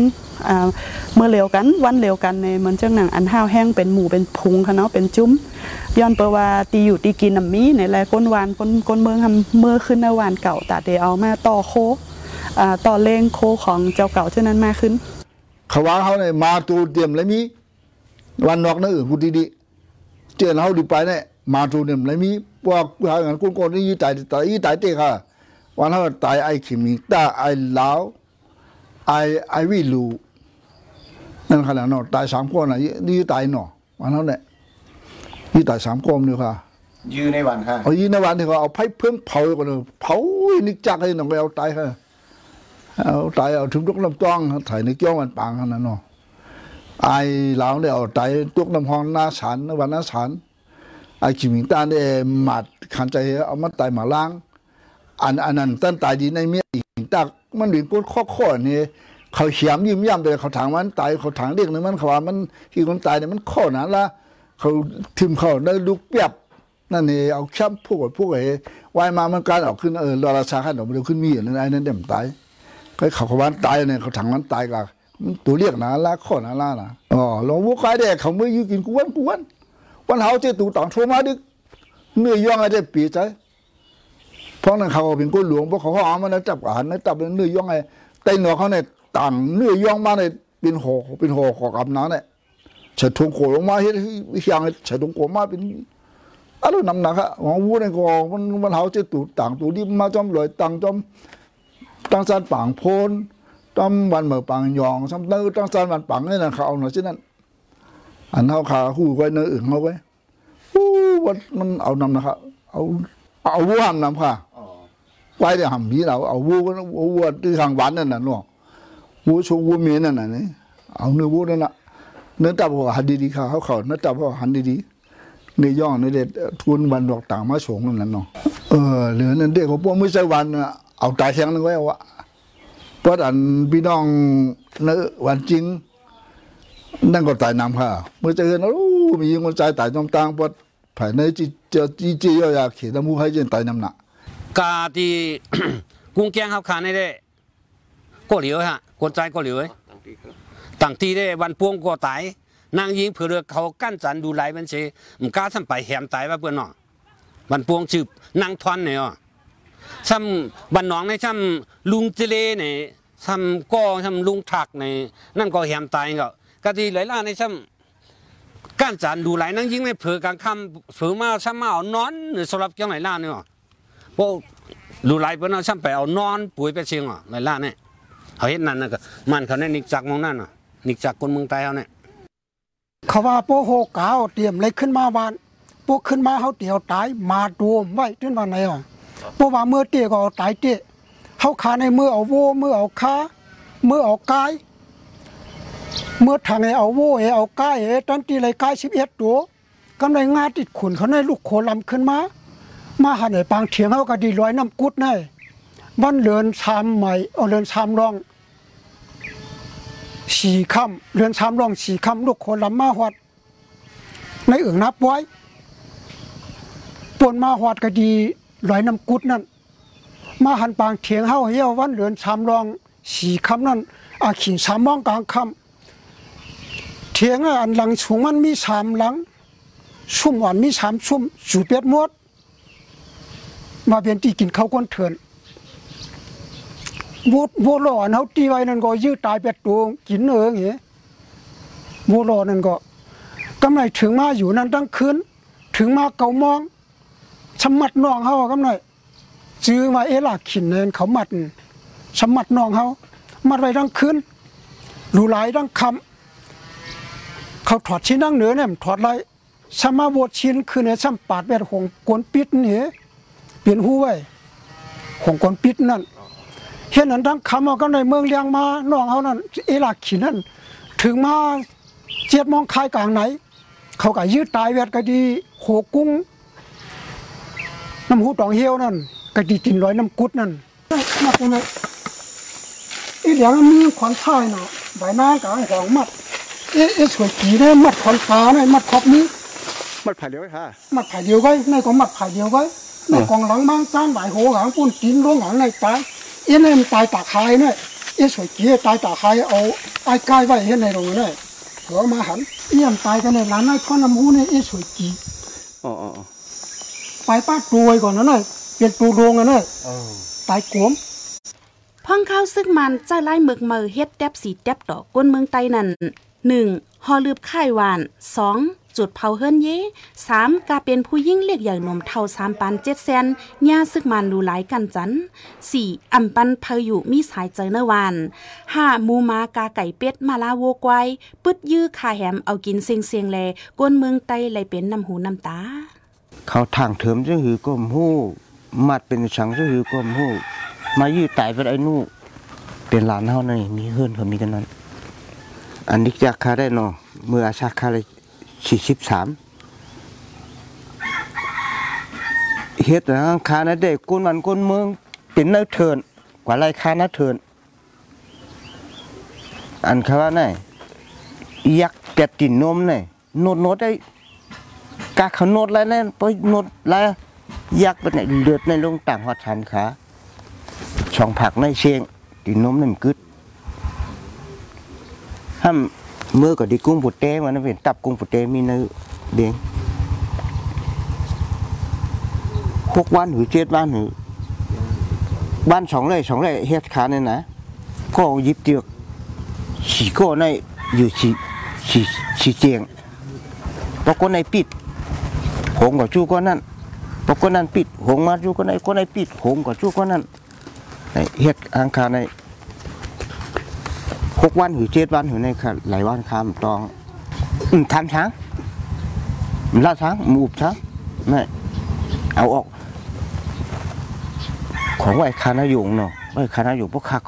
เมื่อเร็วกันวันเร็วกันในเหมือนเจ้าหนังอันห้าวแห้งเป็นหมูเป็นพุงค่ะเนาะเป็นจุ้มย้อนเปว่าตีอยู่ตีกินน้ำมีในแลก้นวานก้นก้นเมืองทำเมื่อขึ้นในวานเก่าตาเดเอามาต่อโคอ่าต่อเลงโคของเจ้าเก่าเช่นนั้นมาขึ้น
ขาวาเขาเนี่ยมาตูเตรียมเลยมี วันนอกนั่นอื่นกูดีๆเจอเขาดีไปเนี่ยมาตูเตรียมเลยมีพวกหางินกูคนนี้ยี่ตายตายยี่ตายเตะค่ะวันเขาตายไอ้ขิมิตาไอ้ลาวไอ้ไอ้วิลู นั่นขนาดเนาะตายสามคนอะยี่ตายเนาะวันเขาเนี่ยยี่ตายสามคนเนี่ยค่ะ
ยื้อในวันค่ะ
เอายีในวันที่เขาเอาไผ่เพิ่มเผาก่อนเลยเผานิกจักให้หนังไปเอาตายค่ะเอาตายเอาถึงตุกน้ำต้องถ่ายในเกี้ยวมันปางขนาดเนาะไอ้เหลาเนี่ยเอาตายตุกน้ำห้องหน้าศาลวันหน้าศาลไอ้ขิมิงตาเนี่ยหมัดขันใจเอามาตายมาล้างอันอันนั้นตั้นตายดีในเมียอีกตักมันหลิงก้นข้อข้อนี่ เขาเขียมยิ้มย่ำแต่เขาถางมันตายเขาถางเรียกนึงมันเขาว่ามันที่คนตายเนี่ยมันข้อนั้นละเขาทิมเขาได้ลูกเปียบนั่นนี่เอาแคมพวกพวกไอ้วายมามันการออกขึ้นเออราชาขันออกมาเร็วขึ้นมีอย่างนั้นไอ้นั่นเดี๋ยวมันตายก็เขาเขาวันตายเนี่ยเขาถังมันตายกันมันตัวเรียกนะละข้อนะละนะอ๋อลองวุ้กายเด็กเขาไม่ยืกินกวนกวนวันเฮาเจตูต่างโทรมาดึกเนื้อย่องไอ้เด็กปีใจเพราะนั้นเขาเป็นก้หลวงเพราะเขาเอามันจับอาหารนะจับเนื้อย่องไอ้ไตหนอเขาเนี่ย ต่างเนื้อย่องมาเนี่ยเป็นหอกเป็นหอกของกำน้ำเนี่ยเฉดทงโขลงมาเฮ็ดเฮียงเฉดทงโขมาเป็นอันนั้นนำหนักฮะของวูเนี่ยก็มันมันเขาจะตูต่างตูที่มาจอมลอยต่างจอมตั้งซานปางโพนจอมวันเหมือปางยองซ้ำเนื้อตั้งซานวันปางนี่นะเขาเอาหน่อยเช่นนั้นอันเขาขาหูไว้เนื้ออื่นเขาไว้อู้วันมันเอานำนะครับเอาเอาวัวหำนำค่ะไว้เดี๋ยวหำพีเราเอาวัววัวที่ทางวันนั่นน่ะเนาะ วัวชูวัวเมียนั่นน่ะเนี่ยเอาเนื้อวัวนั่นน่ะเนื้อตับหัวหันดีๆค่ะเขาเขาเนื้อตับหัวหันดีๆในย่องในเด็ดทุนวันดอกต่างมาสงนั่นแหละเนาะเออเหลือนั่นเด็กของพวกไม่ใช่วันเอาตายแทงนึงไว้วะเพราะอันพี่น้องเนื้อวันจริง นั่นก็ตายนำค่ะเมื่อเจอเนอะมียิงคนใจตายจอมตังเพราะภายในจีเจอจีจียอยากเขียนมูให้เจนตายนำหนัก
กาที่กุ้งแกงเขาขานได้ก็เหลียวฮะ คนใจก็เหลียวเอ้ยต่างที่ได้วันพวงก็ตายนางยิงเผื่อเขากั้นจันดูไหลมันเชมกล้าทำไปแหมตายว่าเพื่อนเนาะวันพวงชื่อนางทอนเนี่ยอะซ้ำวันน้องในซ้ำลุงเจเลเนี่ยซ้ำก็ซ้ำลุงถักเนี่ยนั่นก็แหมตายก็กะที่หลายล่าในซ้ำก้านจันดูไหลนางยิงในเผื่อกลางค่ำเผื่อมาซ้ำมาเอานอนหรือสำหรับจังไหนล่าเนี่ยอะพวกดูไหลเพื่อนเอาซ้ำไปเอานอนปุ๋ยไปเชียงอะหลายล่าเนี่ย เขาเห็นนั่นนะก็มันเขาเนี่ยนิกจักมองนั่นอะนิกจักคนเมืองใต้เขาเนี่ย
เขาว่าโปโหกาวเตรียมเลยขึ้นมาวานพวกขึ้นมาเขาเตี่ยวตายมาดวมไว้จนวันไหนอะเพราะว่าเมื่อเตะก็เอาตายเตะเขาขาในมือเอาโวมือเอาขามือเอากายเมื่อทางไอเอาโวเอเอากายเอตันตีเลยกายสิบเอ็ดตัวกำไรงาติดขุนเขาในลูกโคลำขึ้นมา มาหันไอปางเถียงเขาก็ดีร้อยน้ำกุดใน วันเลือนชามใหม่เอาเลือนชามร่องสี่คำเรือนชามร่องสี่คำลูกคนลำมาหอดในเอื่งนับไว้ปวนมาหอดก็ดีลอยน้ำกุดนั่น มาหันปางเถียงเฮาเหี่ยววันเรือนชามร่องสี่คำนั่นอาขินสามมองกลางคำเถียงอันหลังสูงมันมีสามหลังชุ่มหวานมีสามชุ่มสูเปียดมดมาเป็นที่กินข้าวก้นเถื่ อน vô vô lò nó ti vai nên gọi dư tài bẹt tuồng chín nữa nghe vô lò nên gọi กำไรถึงมาอยู่นั้นตั้งคืนถึงมาเกามองชมัดน้องเฮากำไรจื้อมาเอลาขินเนินเขามัดชมัดน้องเฮามัดไว้ตั้งคืนรูหลายตั้งคำเขาถอดชิ้นนั่งเหนือเนี่ยถอดไรชมาบวชชิ้นคือเนี่ยช่ำปาดแบบหงกวนปิดนี่เปลี่ยนหูไว้หงกวนปิดนั่น เห็นนั้นตั้งคำเอาก็ในเมืองเลียงมาน้องเฮานั่นเอลาขินนั่นถึงมาเจ็ดมองคายกลางไหน เขาก็ยืดตายแวดก็ดีโหกุ้งน้ำหูตองเฮียวนั่นก็ดีกินร้อยน้ำกุดนั่นมัดตรงนั้นอีเหลียงมีขวัญท้ายเนาะใบหน้ากลางของมัดเอ๊ะเอ๊ะสวยกีเนี่ยมัดขวัญขาเนี่ยมัดขอบนี้
มัดผ่าเดียวค่ะ
มัดไผ่เดียวไว้ในก็มัดไผ่เดียวไว้ในกองหลังบางจ้านหลายโหหางปุ่นกินล้วงหางในตาย เอ๊ะเนี่ยมันตายตาคายเนี่ยเอ๊ะสวยกีตายตาคายเอาไอ้กายไว้เห็นในตรงนั้นเนี่ยหัวมาหันเอี่ยมตายกันในร้านนายพ่อน้ำหูเนี่ยเอ๊ะสวยกี
อ๋ออ๋อ
ไปป้าดตัวไว้ก่อนนะเนี่ยเปลี่ยนตัวดวงอะเนี่ยตายกวม
พ่องข้าวซึกมันเจ้าไล่เมือกเมอเฮ็ดแดบสีแดบดอกก้นเมืองไตนั่น 1. ฮอลืบค่ายหวาน 2. จุดเผาเฮิรนเย 3. กาเป็นผู้ยิ่งเรียกใหญ่หนมเท่าสามปันเจ็ดแสนย่าซึกมันรูหลายกันจัน 4. อำปันเพออยู่มีสายเจอเนวาน 5. หมูมากาไก่เป็ดมาลาโวกวายปึดยื้อคาแหมเอากินเสียงเสียงแลก้นเมืองไตไหลเป็นน้ำหูน้ำตา
เขาทางเถิมจะหือก้มหู้มัดเป็นสังจะหือก้มหู้มายืดตายไปไอ้นู่เป็นหลานเฮานี่มีเฮือนเขามีกันนั้นอันนี้จากคาได้เนาะเมื่ออาชาคาเลย สี่สิบสามเฮ็ดนะคานะเด็กกุนวันกุนเมืองเป็นเนื้อเทินกว่าไรคานะเทินอันคาว่าไงยักษ์เป็ดตินนมเนี่ยโนดโนดได้กาขาโนดแล้วนั่นไปโนดแล้วยักไปไหนเลือดในลงต่างหัดชันขาช่องผักในเชียงตีนมนั่นกึดห้าม เมื่อก็ดีกุ้งปุดเต้มันเป็นตับกุ้งปุดเต้มีเนื้อเด้งพวกวันหรือเจ็ดวันหรือบ้านสองเลยสองเลยเฮ็ดขาเนี่ยนะก็หยิบเตือกฉีก็ในอยู่ฉีฉีฉีเจียงปกในปิดหงกับจู้ก็นั่นปกนั้นปิดหงมาจู้ก็ในก็ในปิดหงกับจู้ก็นั่นในเฮ็ดอังคารใน หกวันหรือเจ็ดวันหรือในค่ะหลายวันคามตองทำช้างล่าช้างมูบช้างไม่เอาออก ของไอ้คานายงเนาะไอ้คานายงพวกเขา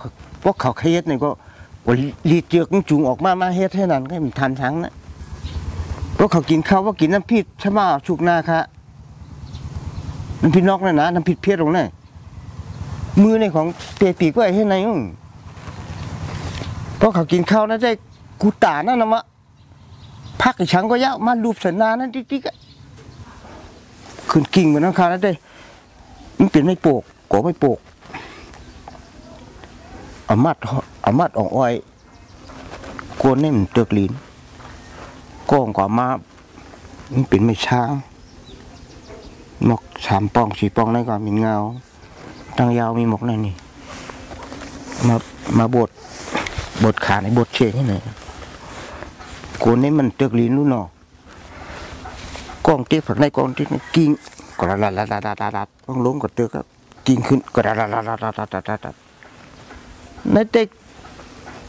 พวกเขาเคยเฮ็ดนี่ก็ว่าลีดเจือกจุงออกมามาเฮ็ดให้นั่นก็มันทันช้างนะพวกเขากินข้าวว่ากินน้ำพริกช่ไหมชุกหน้าค่ะน้ำพริกนอกนั่นนะน้ำพริกเพี้ยตรงนั้นมือในของเปียปีกไว้ให้ไหน อื้อเขากินข้าวนั่นได้กูตานั่นนะมะพักอีฉังก็ยาวมาลูบสันนานั่นติ๊กๆขึ้นกิ่งเหมือนน้ำคานั่นได้มันเป็นไม่โปกกไม่โปกอามัดอามัดอ่องอ้อยกวนนี่มันเตือกลิ้นก้องกว่ามามันเป็นไม่ช้างหมกสามปองสี่ปองนั่นก็มีเงาตั้งยาวมีหมกนั่นนี่มามาบด บดขาในบดเชงให้หน่ยโกนนี่มันเตือกลิ้นรู้นาะกล้องเตี้ยผักในกล้องที่กิ้งกระดัดระดัดระดัดระดัดต้องล้มก็เตือกครับกิ้งขึ้นกระดัดระดัดระดัดระดัดระดัดในเด็ก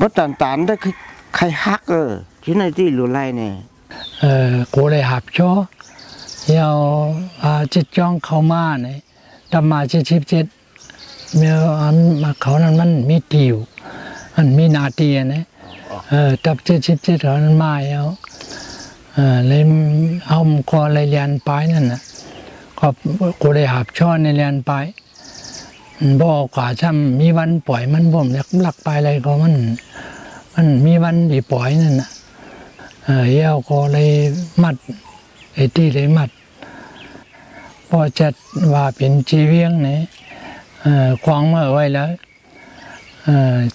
รถต่างๆได้คือใครฮักเออที่ในที่หลุไล่เนี่ย
เออกูเลยหับชอเยาวอาจิตจ้องเขามาเนี่ยดำมาเจ็ดสิบเจ็ดเมื่ออันมาเขานั้นมันมีติว มันมีนาเตียนะเออตับเจ็ดสิบเจ็ดเขานั้นมาเอาเออเลยเอามก็เลยเรียนไปนั่นนะก็กูเลยหับชอในเรียนไปบอกว่าช่ำมีวันปล่อยมันบ่มอยากลักไปอะไรก็มัน มันมีวันที่ปล่อยนั่นนะเออเย้าก็เลยมัดไอ้ที่เลยมัดพอจัดว่าเป็นชีเวียงเนี่ยเออควางเมื่อไว้แล้ว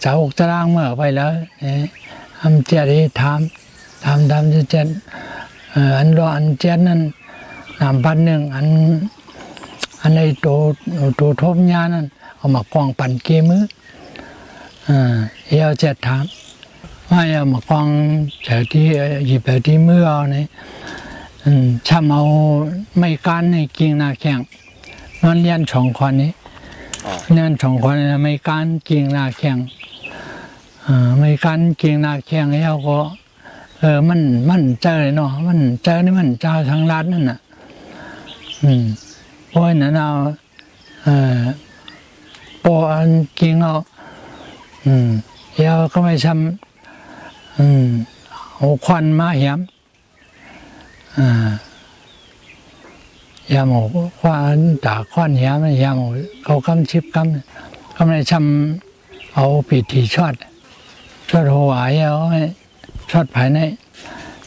เสาอกตารางเมื่อไว้แล้วเนี่ยทำเจดีทำทำทำจะเจ็ดอันรออันเจ็ดนั้นนำพันหนึ่งอันอันในโตโตทบยานั้นเอามากองปั่นเกมืออ่าเย้าเจ็ดทำว่าเอามากองจากที่หยิบแบบที่มือเอาเนี่ยอืมชำเอาไม่การในกิ่งนาแข้งมันเรียนสองคนนี้ เรียนสองคนนี้ไม่การกิ่งนาแข้งอ่าไม่การกิ่งนาแข้งแล้วก็ เออมันมันเจอเนาะมันเจอนี่มันเจ้าทางรัฐนั่นน่ะ อืมเพราะนั้นเอาเออปออันกิ่งเอาอืมแล้วก็ไม่ทำอืมเอาควันมาเหียมอ่า ยาหมูควันตาควันเหียมยาหมูเขากำชิบกำกำเลยทำเอาปีทีชอดชอดหัวายเอาชอดภายใน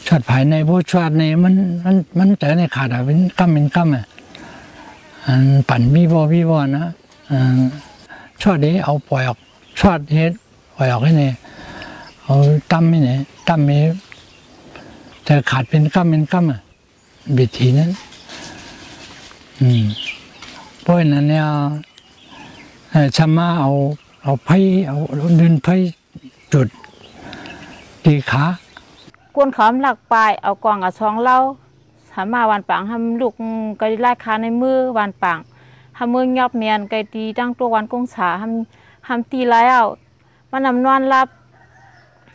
ชอดภายในผู้ชอดในมันมันมันแต่ในขาดอะเป็นกำเป็นกำอะอันปั่นวีบอวีบอนะอ่าชอดนี้เอาปล่อยออกชอดเฮ็ดปล่อยออกให้เนี่ยเอาตั้มให้เนี่ยตั้มให้แต่ขาดเป็นกำเป็นกำอะวิธีนั้น เพราะนั้นเนี่ยชามาเอาเอาไผ่เอาดินไผ่จุดตีขา
กวนขอมหลักปลายเอากวางกับช่องเล่าสามาวันปังทำลูกก็ได้ไล่คาในมือวันปังทำมือยอบเมียนไกตีตั้งตัววันกงสาทำทำตีไรเอามันนำนอนรับ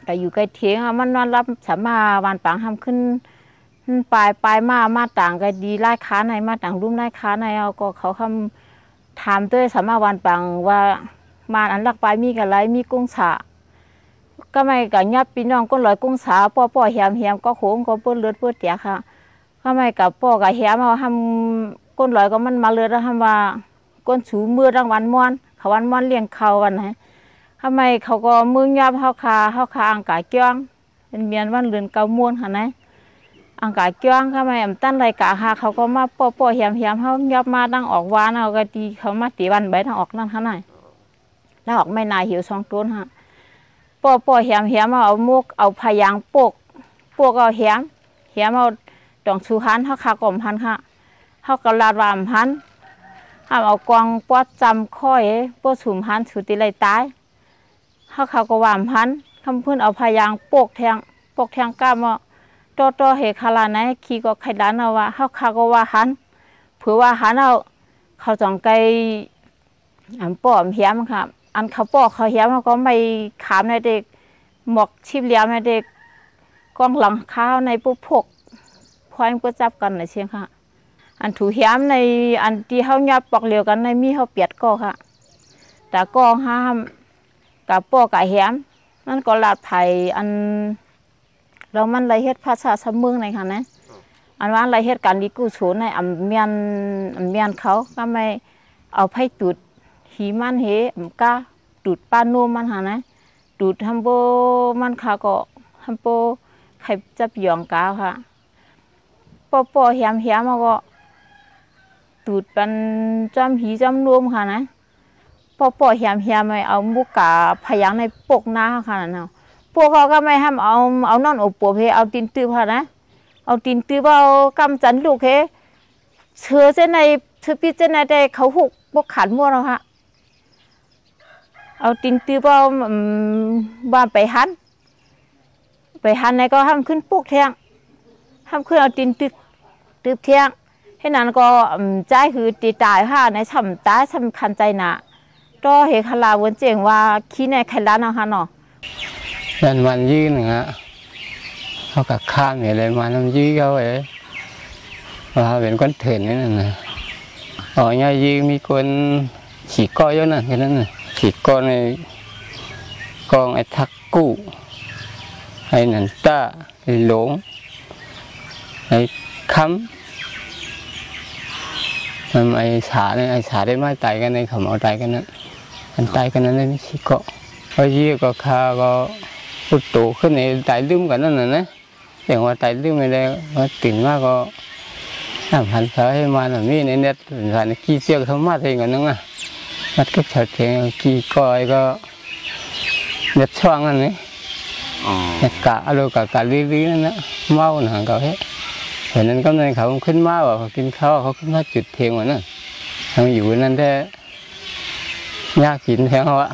ก็อยู่ไกลเทียงมันนอนรับสามาวันปังทำขึ้น ปลายปลายมามาต่างก็ดีไล่ค้าในมาต่างรุ่มไล่ค้าในเอาก็เขาคำถามด้วยสามาวันปังว่ามาอันหลักปลายมีกันไรมีกุ้งสาก็ไม่กับยับพี่น้องก็ลอยกุ้งสาป้อป้อแหมแหมก็โขงก็เปื้อนเลือดเปื้อนเตียค่ะก็ไม่กับป้อกับแหมเอาทำก้นลอยก็มันมาเลือดแล้วทำว่าก้นสูมือรางวันม้วนเขาวันม้วนเลี้ยงเขาวันไหนทำไมเขาก็มือยับเฮาคาเฮาคาอังกาเกี้ยงเป็นเมียนวันเรือนเกาม้วนค่ะไหน อังกาเกี้ยงทำไมอำตั้นไรกาหาเขาก็มาป้อป้อแหมแหมเฮายับมาตั้งออกวานเอาก็ดีเขามาตีวันใบทางออกนั่นค่ะไหนแล้วออกไม่นายหิวสองต้นฮะปอปอแหมแหมเอามุกเอาพยางปกปกเอาแหมแหมเอาดองชูหันเฮาคากลมพันค่ะเฮาก็ลาดวามพันห้ามเอากวางปอดจำค่อยปอสุมหันสุติไรตายเฮาเขาก็วามพันคำเพื้นเอาพยางปกแทงปกแทงก้ามอะ ตอตอเฮคาลาไหนขี่ก็ไข่ดานเอาว่าเฮาคาก็ว่าหันเผื่อว่าหันเอาเขาจองไกอันป้อมแหมค่ะ อันเขาปอกเขาเหียมันก็ไม่ขามในเด็กหมอกชิบเลี้ยมในเด็กกองหลังข้าวในปุ๊บพกพอยมันก็จับกันนะเชียงค่ะ อันถูเหียมในอันที่เขายับปอกเหลียวกันในมีเขาเปียดก็ค่ะ แต่ก็ห้ามกับปอกกับเหียมนั่นก็ลาดไผ่อัน เรามันไรเฮ็ดภาษาสมเมืองในค่ะนะอันว่าไรเฮ็ดการดีกู้โฉนในอำเมียนอำเมียนเขาก็ไม่เอาไผ่ตุดหีมันเหมกาดูดปานูมันหานะดูดทำโบมันขาก็ทำโบไข่จับหยองกาค่ะปอปอเหียมเหียมก็ดูดปันจำหีจำรวมค่ะนะปอปอเหียมเหียมไม่เอามุกกาพยังในปกหน้าค่ะนะ พวกเขาก็ไม่ห้ามเอาเอานอนอบปวเพเอาตีนตื้อค่ะนะเอาตีนตื้อเอากำจันลูกเพเชื้อเส้นในเชื้อปีเส้นในแต่เขาหุกบกขันมั่วแล้วค่ะเอาตินตื้อเอาบ้านไปหันไปหันในก็ห้ามขึ้นปุกเทียงห้ามขึ้นเอาตินตื้อตื้อเทียงให้นั้นก็ใจคือตีตายค่ะในช่ำตาช่ำคันใจหนาก็เฮคลาวนเจงว่าขี้ในใครร้านเอาค่ะเนาะ
ยันวันยืนหนึ่งอะเขากับข้ามอย่างไรมาน้ำยื้อเขาเอ๋ว่าเป็นคนเถื่อนนี่นั่นนะอ๋อเนี่ยยื้อมีคนขี่ก้อยเยอะนั่นแค่นั้นนะขี่ก้อนในกองไอ้ทักกู้ไอ้นันตาไอ้หลงไอ้คำมันไอ้สาเนี่ยไอ้สาได้ไม่ตายกันในขาเอาตายกันนั้นมันตายกันนั้นไม่ขี่เกาะพอยี่ก็คาก็ พุทโตขึ้นในตายลืมกันนั่นน่ะนะอย่างว่าตายลืมไม่ได้ว่าตื่นมากก็น้ำพันเขาให้มาหน่อยมีในเน็ตผ่านขี้เสียกธรรมะเองกันนั่งอะมัดก็เฉดเทียงกี่ก้อยก็เด็ดช่วงอันนี้เด็ดกะอะไรกะกะลีลีนั่นนะเมาหนังเขาเฮ้เห็นนั้นก็ในเขาขึ้นมาว่าเขากินข้าวเขาขึ้นมาจุดเทียงวันนั้นเขาอยู่นั่นแท้ยากกินแทงเขาอะ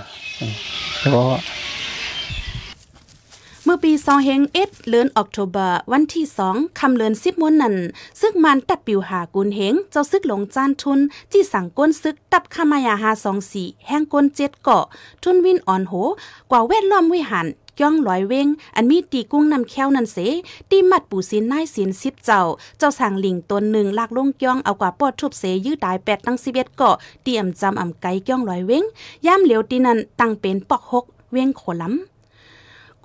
โอ้
เมื่อปีสองเฮงเอ็ดเลือนออกโทเบอร์วันที่สองคำเลือนสิบมวนนั้นซึกมันตับปิวหากุนเฮงเจ้าซึกหลงจานทุน ที่สั่งก้นซึกตับขมายาหาสองสี่แห้งก้นเจ็ดเกาะ ทุนวินอ่อนโห กว่าเวทล้อมวิหารย่องลอยเวงอันมีตีกุ้งนำแค้วนันเสตีมัดปู่สินนายสินสิบเจ้า เจ้าสั่งลิงตนหนึ่งลากลงย่องเอากว่าปอดทุบเสยื้อตายแปดตั้งสิบเอ็ดเกาะเตรียมจำอ่ำไกย่องลอยเวงย่ามเหลียวตีนันตั้งเป็นปอกหกเวงโขล้ำ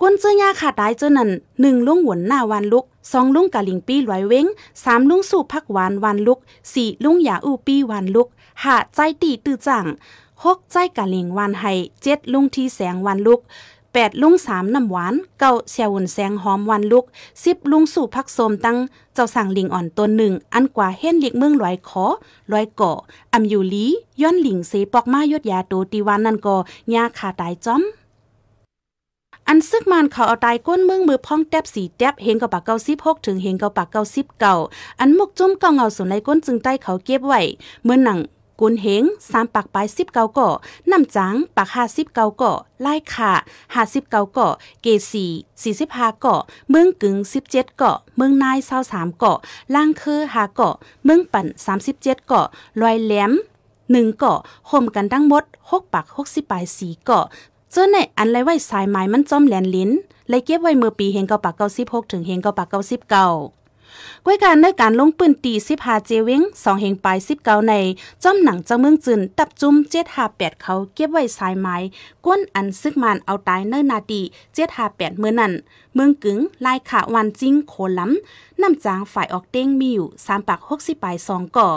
กวนเจ้ายาขาดตายเจ้านั่นหนึ่งลุงหวนหน้าวันลุกสองลุงกะลิงปี้ลอยเว้งสามลุงสู่พักหวานวันลุกสี่ลุงหยาอูปี้วันลุกห้าใจตีตื้อจังหกใจกะลิงวันไห้เจ็ดลุงทีแสงวันลุกแปดลุงสามน้ำหวานเก้าเสียวุ่นแสงหอมวันลุกสิบลุงสู่พักโสมตั้งเจ้าสั่งลิงอ่อนตนหนึ่งอันกว่าเฮ็นลิกเมืองลอยขอลอยเกาะอำอยู่ลีย้อนหลิงเสปอกมายดยาโตตีวันนั่นก็ยาขาตายจ้อม อันซึกมันเขาเอาตายก้นเมืองมือพ้องแตบสีแตบเฮงกับปากเก้าสิบหกถึงเฮงกับปากเก้าสิบเก่าอันมุกจุ้มเก่าเงาส่วนในก้นจึงใต้เขาเก็บไว้เมื่อหนังกุนเฮงสามปากปลายสิบเก้าก่อน้ำจังปากห้าสิบเก้าก่อไล่ขาห้าสิบเก้าก่อเกสีสี่สิบห้าก่อเมืองกึ่งสิบเจ็ดก่อเมืองนายเศร้าสามก่อล่างคือห้าก่อเมืองปั่นสามสิบเจ็ดก่อลอยแหลมหนึ่งเกาะห่มกันทั้งหมดหกปากหกสิบปลายสีเกาะ เจ้าในอันไรไว้สายไม้มันจอมแหลนลิ้นเลยเก็บไว้เมื่อปีเฮงเกาปากเก้าสิบหกถึงเฮงเกาปากเก้าสิบเก้าก้วยการในการลงปืนตีสิบหาเจวิงสองเฮงปลายสิบเก้าในจอมหนังจังเมืองจืนตับจุ้มเจ็ดหาแปดเขาเก็บไว้สายไม้ก้นอันซึกมันเอาตายเนิ่นนาตีเจ็ดหาแปดเมื่อนั้น เมืองกึ๋งลายขาวันจริงโคล้ำน้ำจางฝ่ายออกเต้งมีอยู่สามปากหกสิบปลายสองก่อ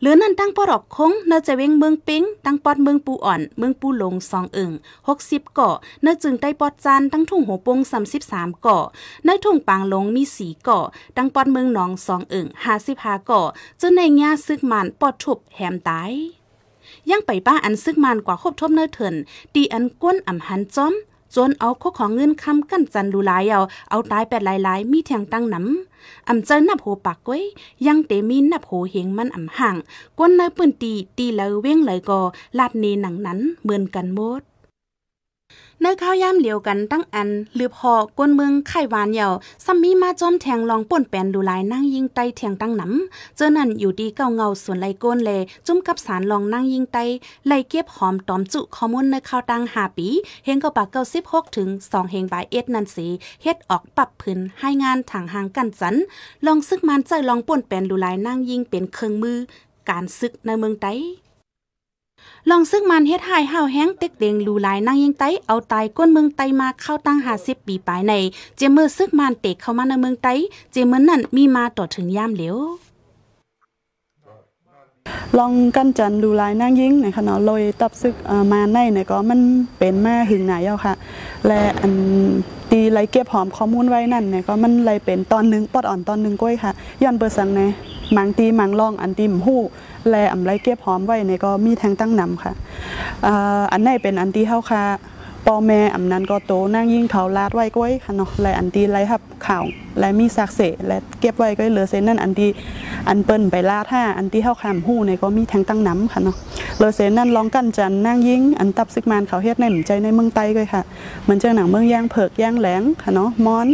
หรือนั่นตั้งปอดอกคงเนจะเวงเมืองปิงตั้งปอดเมืองปูอ่อนเมืองปูลงสองเอิงหกสิบเกาะเนจึงได้ปอดจานตั้งทุ่งหัวปงสามสิบสามเกาะในทุ่งปางลงมีสีเกาะตั้งปอดเมืองหนองสองเอิงห้าสิบห้าเกาะจนในงาซึกมันปอดทุบแหมตายยังไปป้าอันซึกมันกว่าคบทบเนอเถินตีอันก้นอ่ำหันจอม จนเอาข้อของเงินคำกั้นจันดูหลายเอาเอาตายแปดหลายๆ มีแทงตั้งน้ำอ่ำเจอนับโหปากก้อยยังเตมีนับโหเหงมันอ่ำห่างก้นในปืนตีตีเลยเว้งเลยกอลาดเนหนังนั้นเหมือนกันหมด ในข้าวยามเหลียวกันตั้งอันหรือพอก้นเมืองไข่หวานเหยาซัมมีมาจอมแทงลองป่นแปนดูลายนั่งยิงไตแทงตั้งน้ำเจอนั่นอยู่ดีเก้าเงาส่วนไรก้นเลจุ่มกับสารลองนั่งยิงไตไลเก็บหอมตอมจุข้อมูลในข้าวตังหาปีเฮงก็ปากเก้าสิบหกถึงสองเฮงบายเอ็ดนันสีเฮ็ดออกปรับพื้นให้งานทางหางกันจัน ลองซึกมันใจลองป่นแปนดูลายนั่งยิงเป็นเครื่องมือการซึกในเมืองไต ลองซึ่งมันเฮ็ดให้ห้าวแห้งเต็กเดงลูลายนั่งยิงไตเอาตายก้นเมืองไตมาเข้าตั้งหาสิบปีปลายใน เจมือซึกมันเตกเข้ามาในเมืองไตเจมือนั่นมีมาต่อถึงยามเหลียว
ลองกันจันดูลายนั่งยิงในขณะลอยตับซึกมาในเนี่ยก็มันเป็นมาหึงไหนเอาค่ะ และอันตีไรเก็บหอมข้อมูลไว้นั่นเนี่ยก็มันไรเป็นตอนหนึงปอดอ่อนตอนหนึงก้อยค่ะย้อนเปิดสังใน มังตีมังลองอันตีมหู้และอำไรเก็บหอมไว้เนี่ยก็มีแทงตั้งนำค่ะอันไหนเป็นอันที่เฮาค่ะปอแม่อำนั้นก็โตนั่งยิงเขาลาดไว้ก้อยค่ะเนาะและอันที่ไรครับข่าวและมีซักเสและเก็บไว้ก็เหลือเส้นนั่นอันที่อันเปิ้นไปลาดห้าอันที่เฮาคำหู้เนี่ยก็มีแทงตั้งน้ำค่ะเนาะเหลือเส้นนั่นลองกันจันนั่งยิงอันตับซึกมานเขาเฮ็ดในหมใจในเมืองไต้ก็ค่ะเหมือนเจ้าหนังเมืองย่างเผือกย่างแหลงค่ะเนาะมอน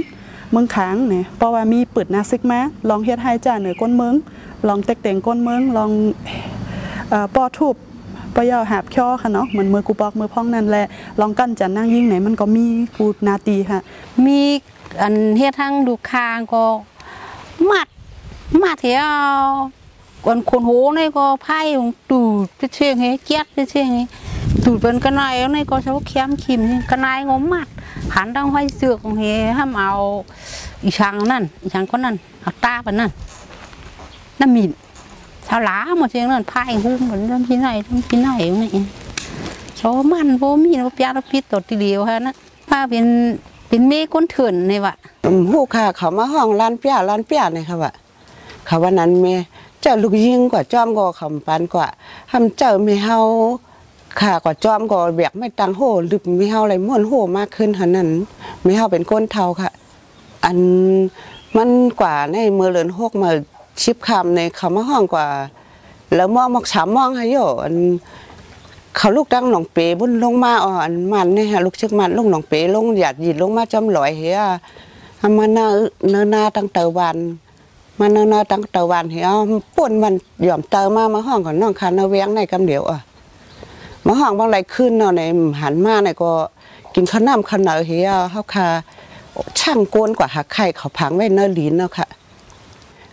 เมืองขางเนี่ยเพราะว่ามีปืดนาซึกมาลองเฮ็ดให้จ้าเหนือก้นเมืองลองเต็กเต่งก้นเมืองลองเอ่อปอทูบปะยาวหาบช่อค่ะเนาะเหมือนมือกูปอกมือพ้องนั่นแหละลองกั้นจันนั่งยิ่งไหนมันก็มีกูนาตีค่ะ
มีอันเฮ็ดทั้งดูคางก็มัดมัดเหี่ยวคนคนโหนี่ก็ไพ่ตูดไปเชียงเฮเจี๊ยดไปเชียงเฮตูดเป็นกระไนแล้วนี่ก็ชาวเขียมขิมกระไนงมมัด หันตั้งห้อยเสือกของเฮห้ามเอาอีช่างนั่นอีช่างคนนั้นเอาตาไปนั่นน้ำมินชาวหลาหมดเชียงนั่นไพ่หุ้มเหมือนทำที่ไหนทำที่ไหนนี่โชมันโบมีนปยาตพิษตดทีเดียวฮะนะป้าเป็นเป็นเมฆก้นเถื่อนนี่วะ
หูค่ะ เขามาห้องร้านเปียร้านเปียนี่ค่ะว่าเขาวันนั้นเมเจ้าลูกยิงกว่าจอมก็คำปันกว่าทำเจ้าไม่เฮา ค่ะกว่าจอมก็แบกไม่ตังโหหรือไม่เฮาอะไรม่วนโหมากขึ้นหันนั้นไม่เฮาเป็นก้นเทาค่ะ อันมันกว่าในเมื่อเลือนหกมาชิบคำในเขามาห้องกว่า แล้วมองมักสามมองให้โยอันเขาลูกดั้งหนองเปบุญลงมาอ่อนมันเนี่ยฮะลูกชึกมันลูกหนองเปลงหยาดหยิดลงมาจอมลอยเฮียทำมาเนเนนาตั้งเตาวันมาเนนาตั้งเตาวันเฮียป่นมันหย่อมเตามามาห้องของน้องคันเวียงในกำเดียวอะ มาห้องบางไรขึ้นเนาะในหันมาในก็กินข้าวน้ำข้าวเหนียวเฮียเฮาคาช่างโกนกว่าหักไข่เขาพังไว้เนอลินเนาะค่ะ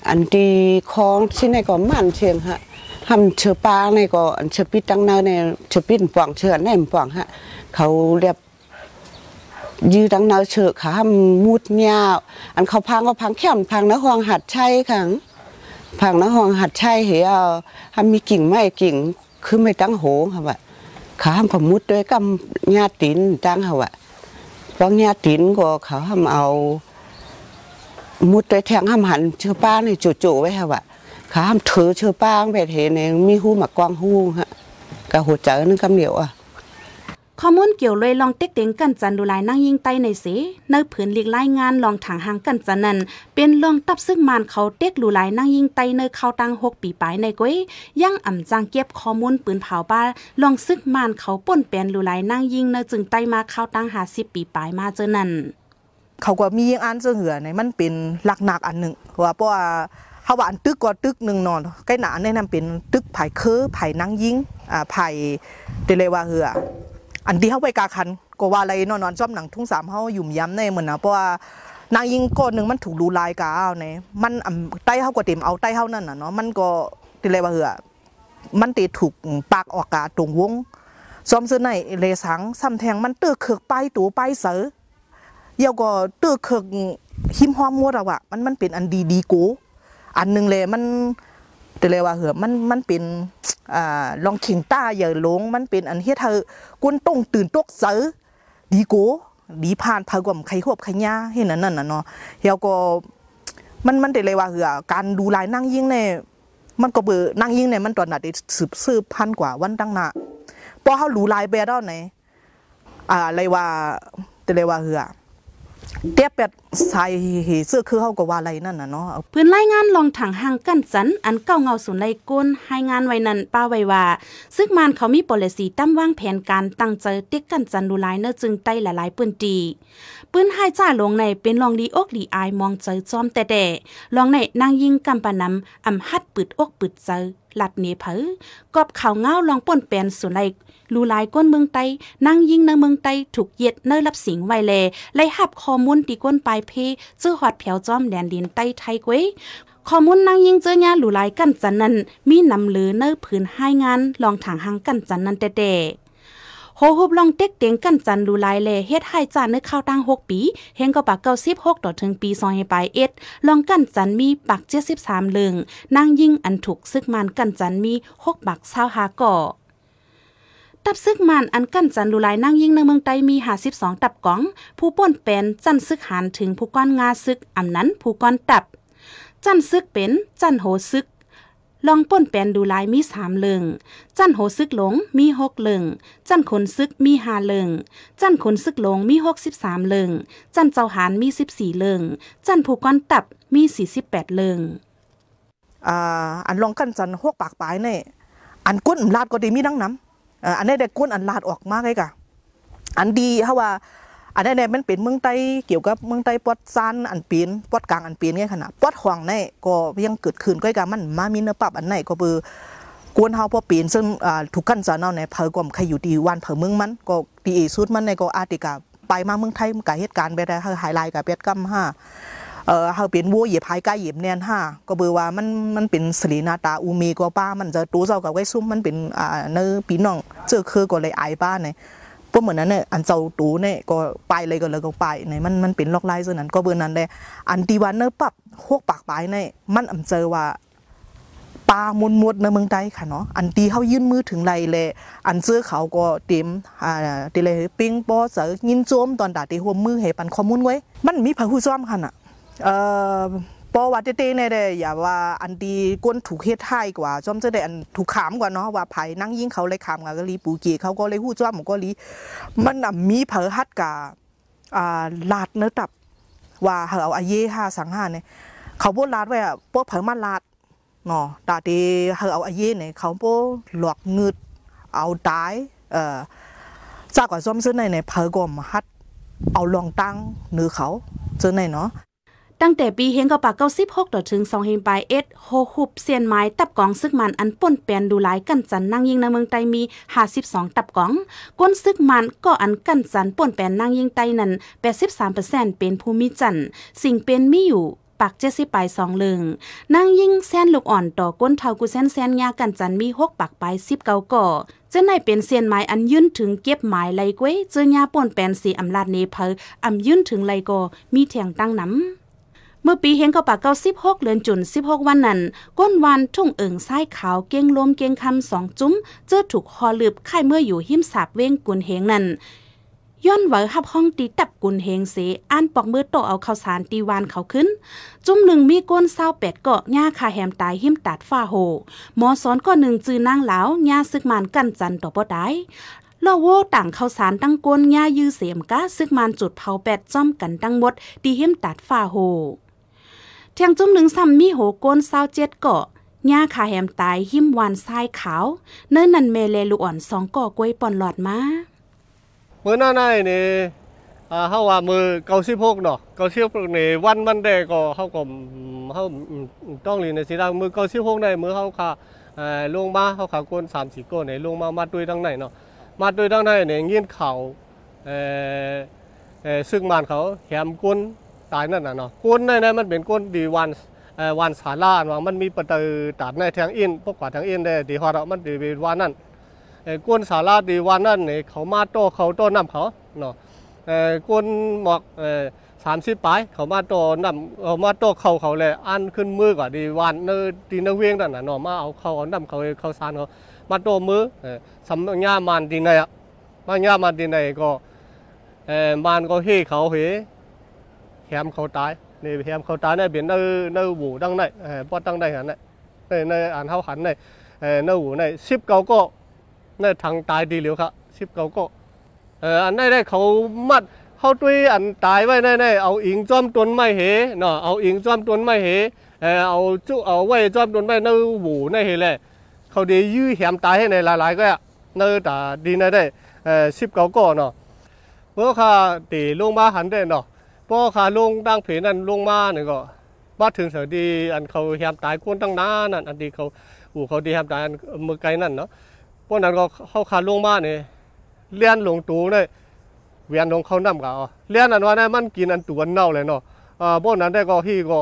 อันที่ของที่ในก็มันเชียงฮะทำเชือปลาในก็อันเชือปิดตั้งเนาในเชือปิดป่องเชือในป่องฮะเขาเรียบยื้อตั้งเนาเชือขาทำมุดยาวอันเขาพังก็พังแค่มพังนะห้องหัดใชัยขังพังนะห้องหัดใชัยเหี่ยทำมีกิ่งไม้กิ่งคือไม่ตั้งโหงค่ะว่า ขาทำผมมุดด้วยกำญาตินตั้งค่ะว่าเพราะญาตินก็เขาทำเอามุดด้วยแทงห้ามหันเชือป้าในจู่ๆไว้ค่ะว่าขาห้ามถือเชือป้างไปเทในมีหูหมากกวางหูฮะกะหัวใจนึงคำเดียวอะ
ข้อมูลเกี่ยวเลยลองเต็กเต็งกันจันดูลายนั่งยิงไตในเสในผืนหลีกไล่งานลองถางหางกันจันนั้น เป็นลองตับซึ่งมานเขาเต็กลูลายนั่งยิงไตในเข้าตังหกปีปลายในก้อยยังอ่ำจางเก็บข้อมูลปืนเผาบ้าลองซึกมานเขาป่นแปลนลูลายนั่งยิงในจึงไตมาเข้าตังหาสิบปีปลายมาเจอนัน
เขาก็มีอันเสือเหือในมันเป็นหลักหนักอันหนึ่งว่าเพราะว่าเขาว่าอันตึกก็ตึกหนึ่งนอนใกล้หนาแนะนำเป็นตึกไผ่เคอไผ่นั่งยิงอ่าไผ่เตเลว่าเหือ อันที่เขาไปกาคันก็ว่าอะไรนอนนอนจอมหนังทุ่งสามเขาหยุ่มย้ำในเหมือนนะเพราะว่านางยิงก้อนหนึ่งมันถูกดูลายกาเอาในมันใต้เขาก็เต็มเอาใต้เขานั่นน่ะเนาะมันก็เตเลว่าเหือมันตีถูกปากออกกาตรงวงซ้อมเสื้อในเลสังซ้ำแทงมันเตื้อเขือกไปตูไปเสือเยาก็ตื้อเคิกหิมหอมมัวเราอะมันมันเป็นอันดีดีกูอันหนึ่งเลยมัน แต่เลยว่าเหือมันมันเป็นอ่าลองขิงต้าอย่าหลง มันเป็นอันเฮ็ดเธอกวนต้องตื่นตกเสือดีโกดีผ่านเผากว่าใครควบใครย่าเห็นนั่นน่ะเนาะเฮาก็มันมันแต่เลยว่าเหือการดูลายนั่งยิ่งเนี่ยมันก็เบื่อนั่งยิ่งเนี่ยมันตอนนั้นได้สืบสืบพันกว่าวันตั้งหน้าพอเฮารู้ลายแบดอนไหนอ่าเลยว่าแต่เลยว่าเหือ เตี้ยเป็ดใส่เสื้อคือเขาก็ว่าอะไรนั่นน่ะเนาะ
พื้นไล่งานลองถังหางกันจันอันเก้าเงาสุนไลก้นให้งานไว้นั่นป้าไว้ว่า ซึ่งมันเขามีปลิสีตั้มว่างแผนการตั้งเจอเตี้ยกันจันดูลายเนื้อจึงไต้หลายๆปืนตี ปืนให้จ้าลงในเป็นลองดีอกดีอายมองเจอจอมแต่แต่ลองในนางยิงกำปะนำอำฮัดปืดอกปืดเจอหลัดเนเพอกอบข่าวเงาลองป่นแปนสุนไลลูลายก้นเมืองไตนั่งยิงในเมืองไตถูกเย็ดเนอรับสิงไวแลไล่หับข้อมูลตีก้นปลายเพเจื้อหอดแผวจอมแดนดินไตไทยกวยข้อมูลนางยิงเจอยาหลูลายกันจันนั้นมีนำเหลือเนอผืนให้งานลองถางหางกันจันนั้นแต่แต่ โฮฮุบลองเต็กเต็งกันจันดูลายแลเฮ็ดให้จานในข้าวตั้งหกปีเฮงก็ปากเก้าสิบหกต่อถึงปีซอยปลายเอ็ดลองกันจันมีปักเจ็ดสิบสามเลืองนางยิ่งอันถูกซึกมันกันจันมีหกบักเศร้าหาก่อตับซึกมันอันกั้นจันดูลายนั่งยิ่งในเมืองไตมีหาสิบสองตับกอง ผู้ป้นเป็นจันซึกหันถึงผู้ก้อนงาซึกอำนั้นผู้ก้อนตับ จันซึกเป็นจันโหซึก ลองป้นแปนดูลายมีสามเลิง จันโหซึกหลงมีหกเลิง จันขนซึกมีห้าเลิง จันขนซึกหลงมีหกสิบสามเลิง จันเจ้าหานมีสิบสี่เลิง จันผู้ก้อนตับมีสี่สิบแปดเลิง
อ่าอันลองกันจันหกปากปลายเนี่ยอันก้นลาดก็ดีมีดังน้ำอันนี้ได้ก้นอันลาดออกมากเลยกะอันดีเพราะว่า อันนี้เนี่ยมันเป็นเมืองไต้เกี่ยวกับเมืองไต้ปอดซานอันปีนปอดกลางอันปลี่ยนไงขนาดปอดห่วงเนี่ยก็ยังเกิดขึ้นก็กะมันมามีเนื้อปรับอันไหนก็คือกวนเฮาพอปีนซึ่งอ่าถูกกันจันเอาในเผอกว่าใครอยู่ดีวันเผอเมืองมันก็ดีเอสุดมันในก็อาติกาไปมาเมืองไทยมันก็เหตุการณ์ไปได้เฮาไฮไลท์กับเป็ดกัมห้าเออเฮาเป็นวัวเหยียบหายกายเหยียบแนนห้าก็เบือว่ามันมันเป็นสรีนาตาอูมีก็ป้ามันจะตู้เจ้ากับไว้ซุ่มมันเป็นอ่าเนื้อปีน้องเจอคือก็เลยอายป้าเนี่ย พวกเหมือนนั้นเนี่ยอันเจ้าตูเนี่ยก็ไปเลยก็เลยก็ไปเนี่ยมันมันเป็นล็อกไล่ส่วนนั้นก็เบือนั้นเลยอันที่ว่าเนื้อปับพวกปากปลายเนี่ยมันอำเจอว่าปลามดมดในเมืองไทยค่ะเนาะอันตีเขายื่นมือถึงไรเลยอันเสื้อเขาก็เต็มอ่าตีเลยปิ้งปอเสือยินโจมตอนด่าตีหัวมือให้ปันข้อมูลไว้ มันมีผู้ซ้อมค่ะน่ะเอ่อ ปอว่าเต้ๆเนี่ยเด้อย่าว่าอันดีก้นถูกเฮ็ดให้กว่าจอมจะได้อันถูกขามกว่าเนาะว่าไผนั่งยิ่งเขาเลยขามกับก็ลีปูเกีเขาก็เลยฮู้จ้อมก็ลีมันน่ะมีเผอฮัดกะอ่าลาดเนื้อตับ ว่าเฮาเอาอาเย่5สังหาเนี่ยเขาบ่ลาดไว้อะพวกเผอมาลาดเนาะตาตีเฮาเอาอาเย่เนี่ยเขาบ่หลอกงึดเอาตายเอ่อจากกว่าซ้อมซื้อในในเพอกมฮัดเอาลองตั้งเนื้อเขาซื้อในเนาะ
ตั้งแต่ปีเฮงกับปากเก้าสิบหกต่อถึงสองเฮงปลายเอ็ดโฮฮุบเซียนไม้ตับกองซึกมันอันป่นแปนดูหลายกันจันนั่งยิงในเมืองไตมีห้าสิบสองตับกองก้นซึกมันก็อันกันจันป่นแปนนั่งยิงไตนั้นแปดสิบสามเปอร์เซ็นต์เป็นภูมิจันสิ่งเป็นมีอยู่ปากเจสิปลายสองเลึงนางยิ่งแซนลูกอ่อนต่อก้นเทากุแซนแซนยากันจันมีหกปากปลายสิบเก้าก่อเจ้าในเป็นเซียนไม้อันยื่นถึงเก็บหมายไลกวยเจอยาป่นแปนสีอำลาดเนเพออำยื่นถึงไลกอมีแทงตั้งน้ำ เมื่อปีเฮงก็ปากเก้าสิบหกเดือนจุนสิบหกวันนั้น ก้นวันทุ่งเอิงซ้ายขาวเก้งลมเก้งคำสองจุ้ม เจอถูกคอลืบไข่เมื่ออยู่หิมสาบเว้งกุนเฮงนั้นย้อนไหวหับห้องตีตับกุนเฮงเสอ่านปอกมือโตเอาข้าวสารตีวานเขาขึ้น จุ้มหนึ่งมีก้นเศร้าเป็ดเกาะหญ้าคาแหมตายหิมตัดฝ้าโหหมอสอนก็หนึ่งจือนางเหลาหญ้าซึกมันกันจันต่อบ่ได้ลอโวต่างข้าวสารตั้งก้นหญ้ายื้อเสียมก้าซึกมันจุดเผาเป็ดจ้อมกันตั้งหมดตีหิมตัดฝ้าโห เทียงจุ่มหนึ่งซ้ำมีโหโกนเศร้าเจ็ดเกาะหญ้าขาแหมตายหิมวานทรายขาว เนิ่นนันเมเลลูอ่อนสองก่อกล้วยป่อนหลอดมา
มื้อหน้าในนี่เฮาว่ามือ96เนาะ96นี่วันมันได้ก็เฮาก็เฮาต้องเรียนในสิดังมือ96ได้มือเฮาค่ะลงมาเฮาค่ะก้น3 4ก้นนี่ลงมามาด้วยทางไหนเนาะมาด้วยทางไหนนี่เงียนเขาเอ่อเอ่อซึ่งบ้านเขาแหมก้น ตายนั่นน่ะเนาะก้นนั่นน่มันเป็นก้นดีวันเอ่อวันสาลาว่ามันมีประตูตัดในทางอินพวกกว่าทางอินได้ดีฮอดมันดีวันนั้นเอ่อกวนสาราดีวันนั้นนี่เขามาโตเขาโตนำเขาเนาะเอ่อกวนหมอกเอ่อสามสิบปลายเขามาโตนำเขามาโตเขาเขาเลยอันขึ้นมือกว่าดีวันเนอดีนเวียงนั่นน่ะเนาะมาเอาเขาเอานำเขาเขาสานเขามาโตมือเอ่อสำญามันดีในอะมาญามันดีในก็เอ่อมันก็เฮเขาเฮ แฮมเขาตายนี่แฮมเขาตายในเป็นเนอเนอหูดังในเอ่อบ่ดังในหันในในในอันเฮาหันในเอ่อเนอหูใน10เก้าก็ในทางตายดีเหลียวครับสิบเก้าก็เอออันได้ไพ่อข่าลงมาหันได้เนาะพอขาลงตั้งเพนั่นลงมาเนี่ยก็มาถึงเสดีอันเขาแหมตายกวนตั้งนานนั่นอันดีเขาอูเขาดีแหมตายอันมือไกลนั่นเนาะพวกนั้นก็เข้าคาลงมาเนี่ยเลี้ยนลงตูเลยเวียนลงเข้าน้ำก็เลี้ยนอันว่านั้นมันกินอันตัวเน่าเลยเนาะอ่าพวกนั้นได้ก็ที่ก็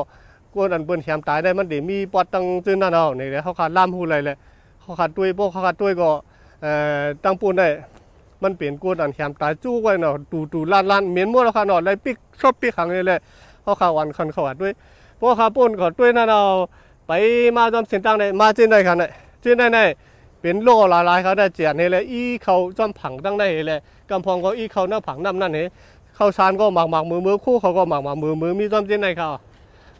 กวนอันเปิ้นแหมตายได้มันได้มีปอดตั้งซึ่งนั่นเอาเนี่ยเขาขาดล่ามหูอะไรเลยเขาขาดด้วยพวกเขาขาดด้วยก็เอ่อตั้งปูนได้ มันเปลี่ยนกวนอันแหมตายจู้ไว้เนาะตูตูล้านล้านเหม็นหมดแล้วค่ะเนาะเลยปิกชอบปิกขังเลยเลยเขาขาวันคันขาขาดด้วยพวกขาปูนก็ด้วยนั่นเอาไปมาจอมเส้นตั้งได้มาเจนได้ค่ะเนี่ยเจนได้ได้เป็นโลหลายๆเขาได้เจียนนี่แหละอีเขาจอมผังตั้งได้แหละกำพองก็อีเขาหน้าผังน้ำนั่นเหเข้าชานก็หมักหมักมือมือคู่เขาก็หมักหมักมือมือมีจอมเจนในเขา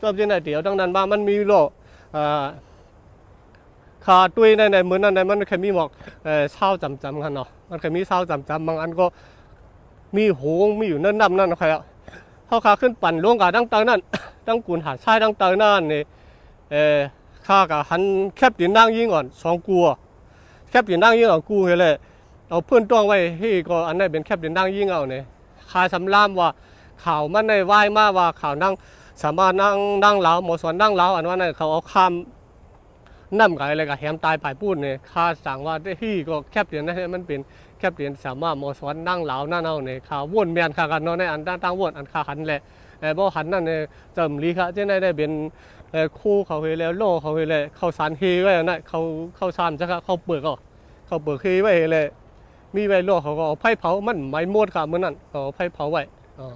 จอมเจนในเดี๋ยวตั้งนั้นมามันมีโลอ่า ขาตุ้ยในในมือนั่นในมันเคยมีหมอกเออเศร้าจำจำกันเนาะมันเคยมีเศร้าจำจำบางอันก็มีหงมีอยู่นั่นน้ำนั่นใครอะเขาขาขึ้นปั่นล่วงกับตั้งเตอนั่นตั้งกุนหาชายตั้งเตอนั่นนี่เออข้ากับหันแคบดินนั่งยิงก่อนสองกลัวแคบดินนั่งยิงเอากูเลยเอาเพื่อนต้องไว้ให้ก็อันนี้เป็นแคบดินนั่งยิงเอาเนี่ยคาสำรามว่าข่าวมันในไหวมาว่าข่าวนั่งสามารถนั่งนั่งเหลาหมอสอนนั่งเหลาอันว่านั่นเขาเอาข้าม น้ำกับอะไรกับแหมตายปลายพูดเนี่ยคาสั่งว่าที่ก็แคบเดียนนะมันเป็นแคบเดียนสามารถหมอสอนนั่งเหลานั่นเอาเนี่ยข่าววนเมียนข่ากันเนาะในอันตั้งวนอันข่าหันแหละเออบ่หันนั่นเนี่ยจำลีค่ะเจ้าได้ได้เป็นเออคู่เขาเฮแล้วโลเขาเฮเลยเขาสารเฮไว้นั่นเขาเขาสารจ้ะครับเขาเปลือกอะเขาเปิดเคไว้เลยมีไว้ลวกเขาก็เอาไผ่เผามันไม่หมดค่ะเมื่อนั้นเขาเอาไผ่เผาไว้อ๋อ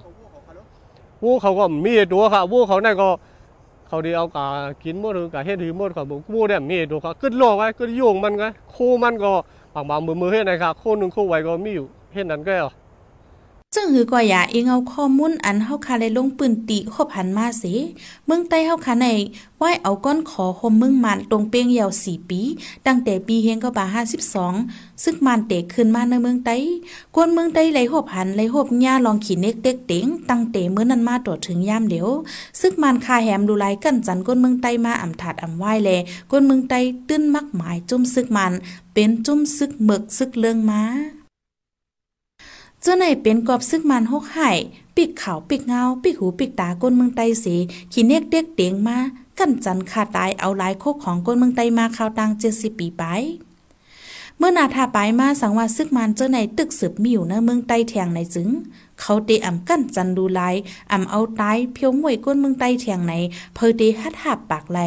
วูเขาก็มีตัวค่ะวูเขาเนี่ยก็ เขาดีเอากากินหมดหรือกาเฮ็ดหือหมดค่ะบุวูเนี่ยมีตัวค่ะขึ้นโลกไว้ขึ้นโยงมันไงคู่มันก็บางบางมือมือเฮ็ดนะครับคู่หนึ่งคู่ไว้ก็มีอยู่เฮ็ดนั้นก็
จึงหือก็อย่าเองเอาข้อมูลอันเฮาคาเลยลงปืนติคบหันมาเสเมืองใต้เฮาคาในไหวเอาก้อนขอหมเมืองมันตรงเปียงยาว4ปี ตั้งแต่ปีเฮงก็บา52ซึ่งมันเตะขึ้นมาในเมืองใต้กวนเมืองใต้ไหลหบหันไหลหบหญ้าลองขีเน็กเด็กเต็งตั้งแต่เมื่อนั้นมาตรวจถึงยามเดียวซึ่งมันคาแหมดูลายกันจันก้นเมืองใต้มาอ่ำถาดอ่ำไหว้แลก้นเมืองใต้ตื้นมักหมายจุ่มซึกมันเป็นจุ่มซึกหมึกซึกเลืองมา เจ้าไหนเป็นกอบซึกมันหกไห่ปิกขาวปิกเงาปิกหูปิกตาก้นเมืองไตสีขี้เนกเด็กเตียงมากันจันขาตายเอาลายโคกของก้นเมืองไตมาข่าวตังเจ็ดสิบปีไปเมื่อนาทาปายมาสังว่าซึกมันเจ้าในตึกสืบมีอยู่ในเมืองไตแทงในจึง เขาเตอ่ำกั้นจันดูลายอ่ำเอาตายเพียวมวยก้นเมืองไตแทงในเพอเตฮัดหับปากไหล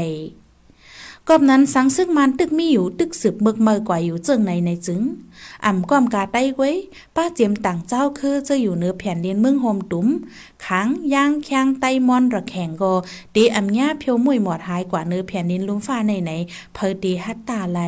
กอบนั้นสังซึกมันตึกมีอยู่ตึกสืบเมึกเมอกว่าอยู่เจิงในในจึงอ่ำก้อมกาไต้ไว้ป้าเจียมต่างเจ้าคือจะอยู่เนื้อแผ่นดินเมืองโฮมตุ้มขังย่างแข้งไต้มอนระแข่งก็เดอ่ำญ่าเพียวมวยหมอดหายกว่าเนื้อแผ่นดินลุ่มฟ้าในไหนเพอดีฮัตตาไล